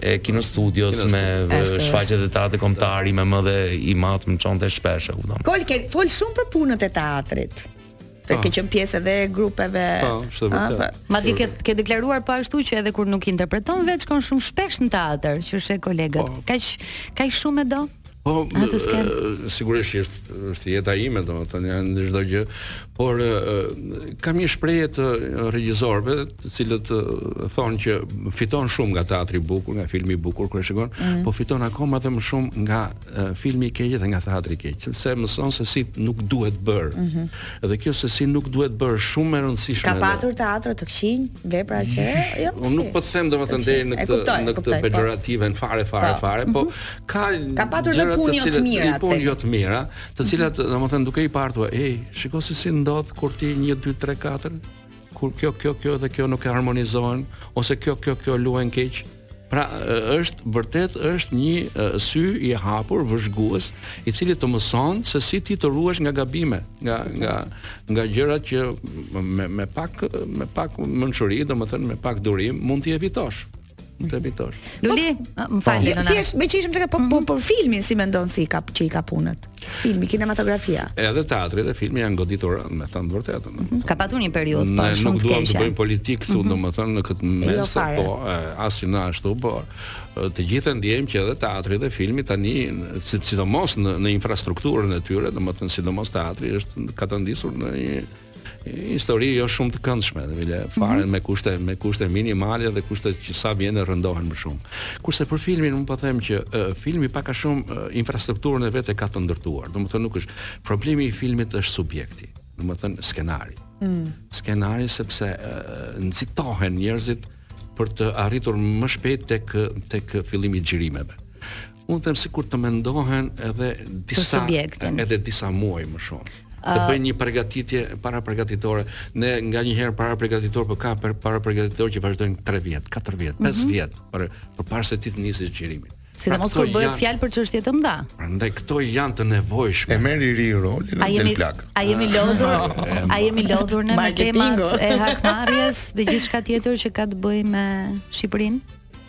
e kinostudios me shfaqjet e teatrit kombëtar im, më dhe im at më çonte shpesh e kupton. Kol, ke folur shumë për punën e teatrit. Se po. ke qenë pjesë edhe e grupeve. Po, është vërtet. Po. Madje ke ke deklaruar po ashtu që edhe kur nuk interpreton vetë shkon shumë shpesh në teatër, që sheh kolegët. Po. Kaq kaq shumë e do. Po, sigurisht që është është jeta ime, domethënë janë çdo gjë, por ka një shprehje të regjisorëve, të cilët thonë që fiton shumë nga teatri i bukur, nga filmi i bukur kur e shikon, mm. po fiton akoma edhe më shumë nga filmi i keq dhe nga teatri i keq, sepse mëson se si nuk duhet bërë. Mm -hmm. Dhe kjo se si nuk duhet bërë shumë e rëndësishme. Ka patur teatro të këqij, vepra që jo. Unë nuk po të them domethënë deri në këtë në këtë po. pejorative, fare fare po. fare, po mhm. ka ka patur dhe punë jo të mira, dhe punë jo të mira, të cilat mm -hmm. domethënë duke i parë thua, ej, shiko se si ndodh kur ti 1 2 3 4 kur kjo kjo kjo dhe kjo nuk harmonizohen ose kjo kjo kjo luajnë keq, Pra është vërtet është një sy i hapur vëzhgues i cili të mëson se si ti të ruhesh nga gabime, nga nga nga gjëra që me me pak me pak mençuri, domethënë me pak durim mund t'i evitosh. t'i evitosh. Luli, po, më fal, po, thjesht meqë ishim tek po, po mhm. për filmin si mendon se i ka që i ka punët. Filmi, kinematografia. Edhe teatri dhe filmi janë goditur, me thënë të vërtetën. Mhm. Ka patur një periudhë po shumë të keqe. Nuk duam të bëjmë politikë këtu, mhm. domethënë në këtë jo, mes, po asnjë na ashtu, po të gjithë ndjejmë që edhe teatri dhe filmi tani sidomos në në infrastrukturën e tyre, domethënë sidomos teatri është katandisur në një Histori jo shumë të këndshme, dhe bile mhm. fare mm -hmm. me kushte me kushte minimale dhe kushte që sa vijnë e rëndohen më shumë. Kurse për filmin unë po them që uh, filmi pak a shumë uh, infrastrukturën e vet e ka të ndërtuar. Domethënë nuk është problemi i filmit është subjekti, domethënë skenari. Mm. Skenari sepse uh, nxitohen njerëzit për të arritur më shpejt tek tek fillimi i xhirimeve. Unë them sikur të mendohen edhe disa edhe disa muaj më shumë. Të uh, bëjnë një përgatitje parapërgatitore, ne nganjëherë parapërgatitore po ka për parapërgatitore që vazhdojnë 3 vjet, 4 vjet, 5 mm -hmm. vjet për përpara se ti të nisësh xhirimin. Sidomos kur bëhet janë... fjalë për çështje të mëdha. Prandaj këto janë të nevojshme. E merr i ri rolin e del plak. A jemi lodhur? a jemi lodhur me temat e hakmarrjes dhe gjithçka tjetër që ka të bëjë me Shqipërinë?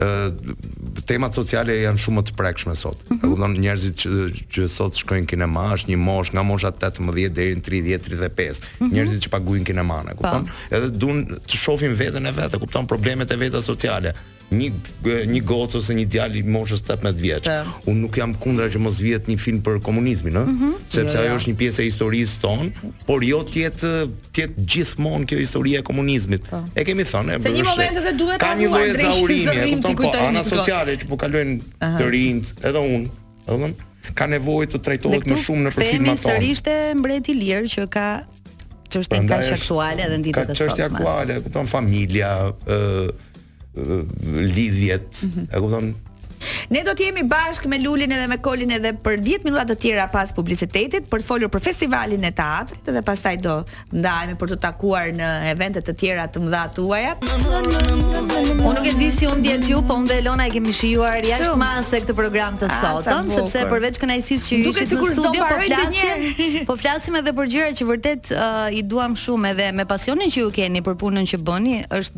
ë temat sociale janë shumë më të prekshme sot. Mm -hmm. E kupton njerëzit që, që sot shkojnë në kinema, është një moshë nga mosha 18 deri në 30, 35. Mm -hmm. Njerëzit që paguajnë kinema, e kupton? Po. Edhe duan të shohin veten e vet, e kupton problemet e veta sociale një një gocë ose një djalë i moshës 18 vjeç. Unë nuk jam kundra që mos bëhet një film për komunizmin, ëh, mm -hmm. sepse jo, ajo jo. është një pjesë e historisë tonë, por jo të jetë të jetë gjithmonë kjo historia e komunizmit. Po. E kemi thënë, e bësh. Ka një lloj ezaurimi, e kupton po ana sociale që po kalojnë të rinjtë, edhe unë, edhe ka nevojë të trajtohet më shumë në filmat tanë. Kthehemi sërish te Mbreti Lir që ka çështje kaq aktuale edhe në ditët e sotme. Ka çështje aktuale, kupton familja, ë lidhjet, mm -hmm. e kupton? Ne do të jemi bashkë me Lulin edhe me Kolin edhe për 10 minuta të tjera pas publicitetit për të folur për festivalin e teatrit dhe pastaj do ndajemi për t'u takuar në evente të tjera të mëdha tuaja. Unë nuk e di si u ndjetë ju, po unë dhe Elona e kemi shijuar jashtë mase këtë program të ah, sotëm, sepse përveç kënaqësisë që ju ishit në studio po flasim, po flasim edhe për gjëra që vërtet uh, i duam shumë edhe me pasionin që ju keni për punën që bëni, është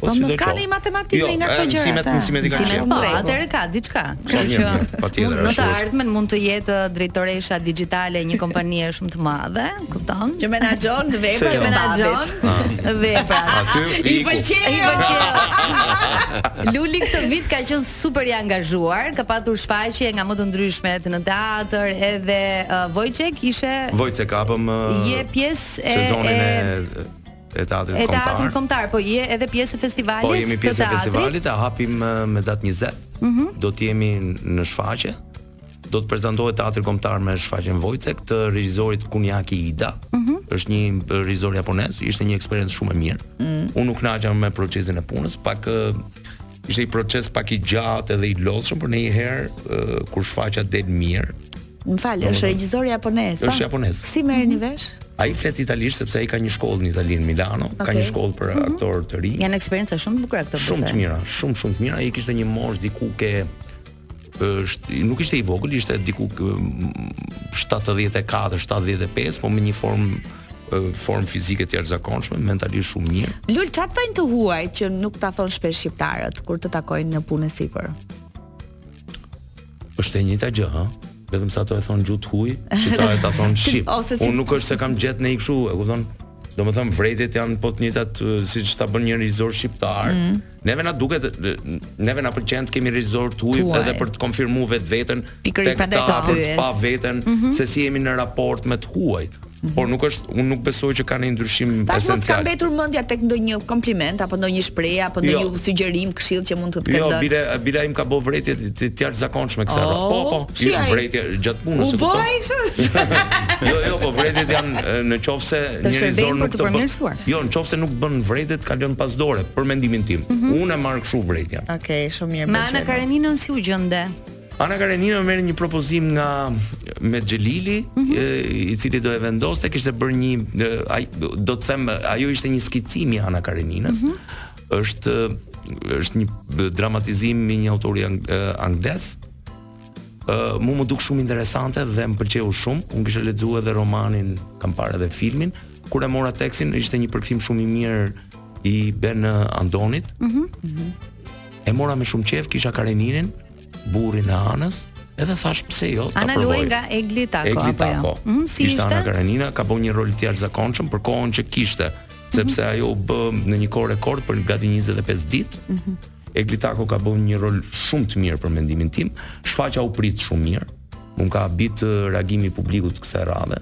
Po, po mos ka një matematikë jo, nga këto gjëra. Mësimet, mësimet i kanë. Mësimet po, atëherë ka diçka. Kështu që patjetër. Në të ardhmen mund të jetë uh, drejtoresha digjitale e një kompanie shumë të madhe, kupton? Që menaxhon veprat e menaxhon ah. veprat. Aty i pëlqen. I pëlqen. Luli këtë vit ka qenë super i angazhuar, ka patur shfaqje nga më të ndryshmet në teatër, edhe uh, Vojcek ishte Vojcek apo uh, je pjesë e sezonin e e teatrit kombëtar. E teatrit kombëtar, po je edhe pjesë e festivalit. Po jemi pjesë e festivalit, e hapim me datë 20. Mm -hmm. Do të jemi në shfaqje. Do të prezantohet teatri kombëtar me shfaqjen Vojcek të regjisorit Kuniaki Ida. Mm -hmm. Është një regjisor japonez, ishte një eksperiencë shumë e mirë. Mm -hmm. Unë u kënaqa me procesin e punës, pak ishte një proces pak i gjatë edhe i lodhshëm, por ndonjëherë kur shfaqja del mirë, Më fal, është regjisor japonez. Është japonez. Si merreni vesh? Ai flet italisht sepse ai ka një shkollë në Itali në Milano, okay. ka një shkollë për mhm. aktorë të rinj. Janë eksperienca shumë të bukura këto. Shumë të mira, shumë shumë të mira. Ai kishte një moshë diku te është nuk ishte i vogël, ishte diku 74, 75, po me një formë formë fizike të jashtëzakonshme, mentalisht shumë mirë. Lul ça të thonë të huajt që nuk ta thonë shpesh shqiptarët kur të takojnë në punë sipër. Është e njëjta gjë, ha? Vetëm se ata e thonë në gjuhë të huaj, shqiptarët ta thonë shqip. Unë nuk është se kam gjet ndonjë kështu, e kupton? Domethënë vërejtjet janë po të njëtat siç ta bën një regjisor shqiptar mm. Neve na duket, neve na pëlqen të kemi regjisorë të huaj edhe për të konfirmu vetveten, edhe për të pa veten, mm -hmm. se si jemi në raport me të huajt Mhm. Por nuk është, unë nuk besoj që ka një ndryshim esencial. Tash mos ka mbetur mendja tek ndonjë kompliment apo ndonjë shprehje apo ndonjë jo. sugjerim, këshillë që mund të të ketë jo, dhënë. Jo, bile bile më ka bë vërejtje të të jashtëzakonshme kësaj radhe. Oh, po, po, si jo, vërejtje gjatë punës. U bëj kështu. Jo, jo, po vërejtjet janë në qoftë se regjisori nuk të bën. Jo, në qoftë se nuk bën vërejtje të kalon pas dore për mendimin tim. Mhm. Unë e marr kështu vërejtjen. Okej, shumë mirë. Me Ana Kareninën si u gjende? Ana Karenina m'erdhi një propozim nga Mehmet Xhelili, mm -hmm. i cili do e vendoste, kishte bërë një ai do të them ajo ishte një skicim i Ana Kareninës. Mm -hmm. Është është një dramatizim i një autori ang anglez. Ë uh, mua m'u duk shumë interesante dhe më pëlqeu shumë. Unë kisha lexuar edhe romanin, kam parë edhe filmin. Kur e mora tekstin, ishte një përkthim shumë i mirë i Ben Andonit. Mhm. Mm e mora me shumë qejf, kisha Kareninin. burrin e anës, edhe thashë pse jo ta provoj. Ana luhej nga Egla Ceno apo jo? Ëh, mm, si ishte? Ana Karenina ka bë një rol të jashtëzakonshëm për kohën që kishte, mhm. sepse ajo u bë në një kohë rekord për gati 25 ditë. Ëh. Mhm. Egla Ceno ka bë një rol shumë të mirë për mendimin tim. Shfaqja u prit shumë mirë. Mu m'habiti reagimi i publikut kësaj radhe.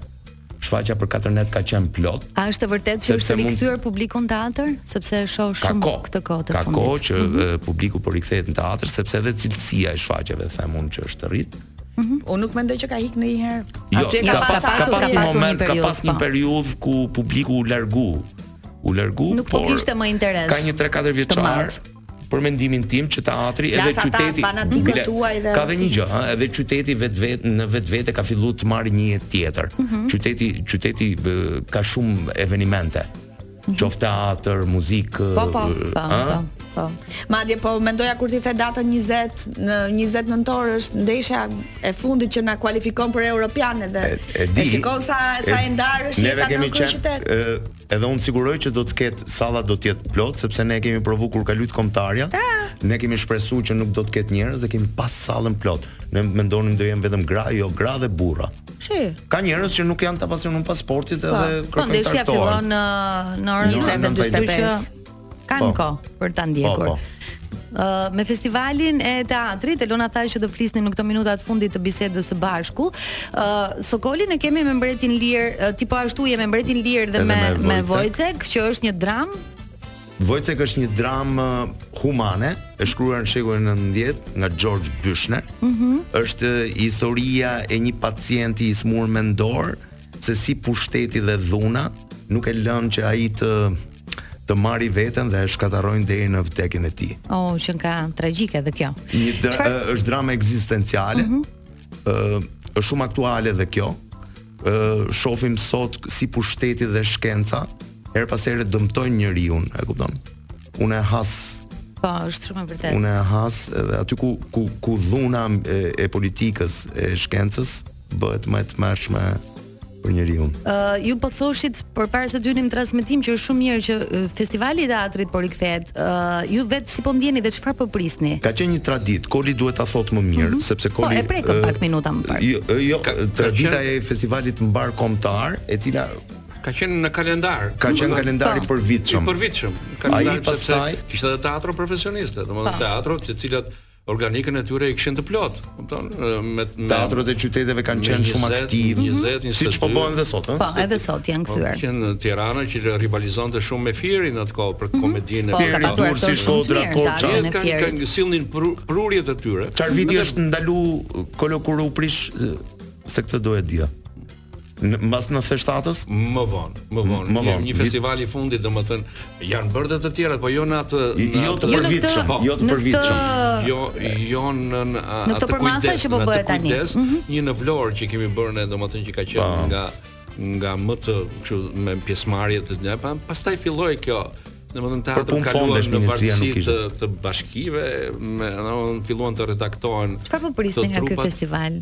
Shfaqja për katër net ka qenë plot. A është e vërtetë që është rikthyer mund... publiku në teatr, sepse e shoh shumë ko, këtë kohë të fundit. Ka kohë që mm -hmm. publiku po rikthehet në teatr sepse edhe cilësia e shfaqjeve them unë që është rrit. Mm -hmm. Unë nuk mendoj që ka ikë ndonjëherë. Jo, ka, ka, pas, ka pas një moment, ka pas një po. periudhë ku publiku u largu. U largu, nuk po kishte më interes. Ka një 3-4 vjeçar. për mendimin tim që teatri edhe qyteti bile, tuaj dhe... ka dhe një gjë, ha, edhe qyteti vetë në vetvete ka filluar të marrë një jetë tjetër. Mm -hmm. Qyteti qyteti bë, ka shumë evenimente. Mm -hmm. Qoftë teatër, muzikë, po po, po, po, po. Madje po mendoja kur ti the datën 20 në 20 nëntor është ndeshja e fundit që na kualifikon për Europian edhe. E, e, e shikon sa sa e, e ndarë është jeta në kryeqytet. Edhe unë të siguroj që do të ketë salla do të jetë plot sepse ne e kemi provu kur ka luajt kombëtarja. Ne kemi shpresu që nuk do të ketë njerëz dhe kemi pas sallën plot. Ne mendonim do jenë vetëm gra, jo gra dhe burra. Shi. Ka njerëz që nuk janë të apasionuar pas sportit po. edhe po, kërkojnë të argëtohen. Po, ndeshja fillon në në orën 20:45. Kanë po. kohë për ta ndjekur. Po, po. Uh, me festivalin e teatrit, Elona tha që do flisnim në këto minuta të fundit të bisedës së bashku. Uh, Sokolin e kemi me Mbretin Lir, uh, ti po ashtu je me Mbretin Lir dhe me me Vojcek, që është një dramë. Vojcek është një dramë humane, e shkruar në shekullin e 19 nga Georg Büchner. Mm -hmm. Është historia e një pacienti i sëmurë mendor, se si pushteti dhe dhuna nuk e lënë që ai të të marri veten dhe e shkatarrojnë deri në vdekjen e tij. Oh, qenka tragjike edhe kjo. Një dra Çfarë... është drama ekzistenciale. Ëh, mm -hmm. është shumë aktuale edhe kjo. Ëh, shohim sot si pushteti dhe shkenca herë pas here dëmtojnë njeriun, e kupton? Unë e has Po, është shumë e vërtetë. Unë e has edhe aty ku ku ku dhuna e, e politikës, e shkencës, bëhet më e tmerrshme për njeriu. Ë uh, ju po thoshit përpara se të hynim transmetim që është shumë mirë që uh, festivali i teatrit po rikthehet. Ë uh, ju vetë si po ndjeni dhe çfarë po prisni? Ka qenë një traditë, Koli duhet ta thotë më mirë, mm -hmm. sepse po, Koli Po e prekëm uh, pak minuta më parë. Jo, uh, jo ka, tradita ka qenë... e festivalit mbarëkombëtar, e cila ka qenë në kalendar. Ka qenë në kalendar i përvitshëm. I përvitshëm. Kalendar Ai pastaj kishte edhe teatro profesioniste, domethënë teatro të cilat organikën e tyre e kishin të plotë, kupton? Me, me teatrot e qyteteve kanë qenë shumë aktiv, siç po bëhen edhe sot, ëh. Po, edhe sot janë po, kthyer. Qenë Tirana që rivalizonte shumë me Fierin atë kohë për mhm. komedinë e Fierit, po, por si Shkodra, Korça në Fier. Kanë kanë sillnin prurjet e tyre. Çfarë viti është ndalu Koli kur u prish se këtë do e dija. Në mbas 97-s? Më vonë, më vonë. Më vonë. Një festival i fundit, domethënë, janë bërë edhe të tjera, po jo në atë jo të jo përvitshëm, po, jo të përvitshëm. Jo, jo në në atë kujdes, që po bëhet tani. Mhm. Një në Vlorë që kemi bërë ne, domethënë që ka qenë po. nga nga më të kështu me pjesëmarrje të tjera. Pa, pastaj filloi kjo domethënë teatri kaluan në varësi të, të bashkive, me domethënë filluan të reduktohen. Çfarë po prisni nga ky festival?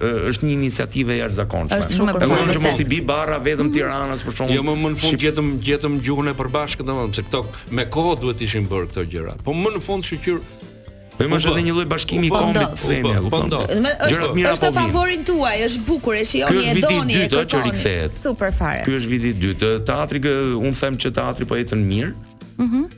është një iniciativë e jashtëzakonshme. Është shumë e bukur. Mendon që mos i bi barra vetëm mhm. Tiranës për shkak. Jo, më në fund gjetëm gjetëm gjuhën e përbashkët domethënë se këto me kohë duhet të ishin bërë këto gjëra. Po më në fund shyqyr Po më është edhe një lloj bashkimi i kombit të themi, e kupton? Po është mirë apo vjen? Është favorin tuaj, është bukur, e shijoni, e doni, e kërkoni. Super fare. Ky është viti i dytë. Teatri, un them që teatri po ecën mirë. Mhm.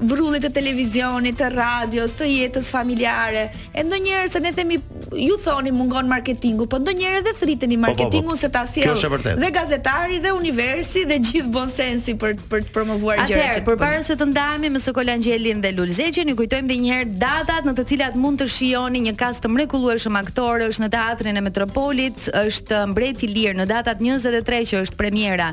Vrullit të televizionit, të radios, të jetës familjare. E ndonjëherë se ne themi ju thoni mungon marketingu, po ndonjëherë edhe thërriteni po, po, po. marketingun se ta sjell dhe gazetari dhe universi dhe gjithë bonsensi për për të promovuar gjëra. Atëherë, përpara se të ndahemi me Sokol Angjelin dhe Lulzim Zeqën, ju kujtojmë edhe një herë datat në të cilat mund të shijoni një kast të mrekullueshëm aktorësh në teatrin e Metropolit, është Mbreti Lir në datat 23 që është premiera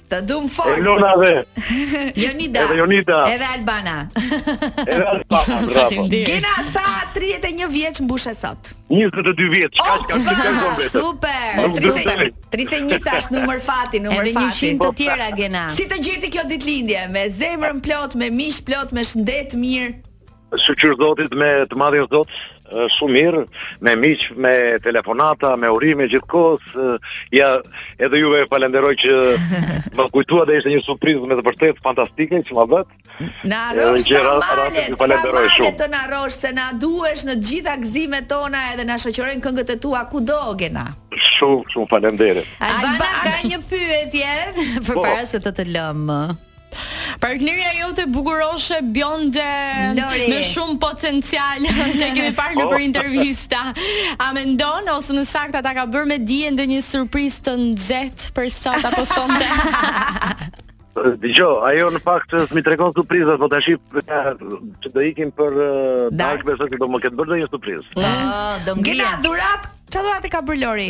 Të dum fort. Elona dhe Jonida. Edhe Jonida. Edhe Albana. edhe Albana. Bravo. Gena sa 31 vjeç mbushe sot. 22 vjeç, oh, kaq kanë qenë këto vetë. Super. 31 tash numër fati, numër fati. Edhe 100 të tjera Gena. Si të gjeti kjo ditëlindje me zemrën plot, me miq plot, me shëndet mirë. Shyqyr Zotit me të madhin Zot, shumë mirë, me miq, me telefonata, me urime gjithkohës. Ja, edhe juve falenderoj që më kujtuat dhe ishte një surprizë me të vërtet fantastike që më bëtë. Na rrosh të malet, të malet të na rrosh, se na duhesh në gjitha gëzimet tona edhe na shoqërojnë këngët e tua kudo, Gena. Shumë, shumë faleminderit. Albana, ka një pyetje, për po. para se të të lëmë. Partnerja jote bukuroshe bjonde Lori. me shumë potencial që e kemi parë nëpër intervista. A mendon ose më saktë të ka bërë me dije ndonjë surprizë të nxehtë për sot apo sonte? Jo, ajo në fakt s'm'i tregon surprizat, po tash që do ikim për eh, darkë besoj se do më ketë bërë ndonjë surprizë. Ah, do ngrihet. Gena dhuratë, çfarë dhurate ka bërë Lori?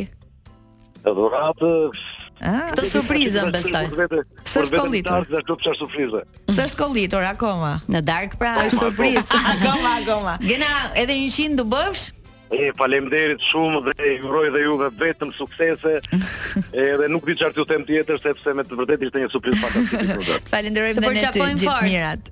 Dhuratë Ah, këtë surprizën besoj. S'është kollitur. Sa do të çfarë surprizë? S'është kollitur akoma. Në darkë pra, është surprizë. akoma, akoma. Gena, edhe 100 u bëfsh? E faleminderit shumë dhe ju uroj dhe juve vetëm suksese. Edhe nuk di çfarë t'ju them tjetër sepse me të vërtetë ishte një surprizë fantastike. Falenderojmë edhe ne ty gjithë të mirat.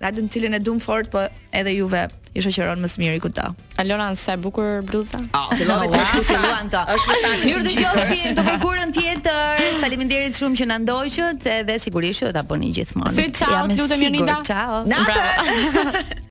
Radion të cilën e dum fort, po edhe juve ju shoqëron më së miri kudo. Aloran sa e bukur bluza. Ah, fillove të shku si luan to. Është ta kish. Mirë u dëgjofshim të mërkurën tjetër. Faleminderit shumë që na ndoqët edhe sigurisht që do ta bëni gjithmonë. Ja, lutem Jonida. Ciao. Bravo.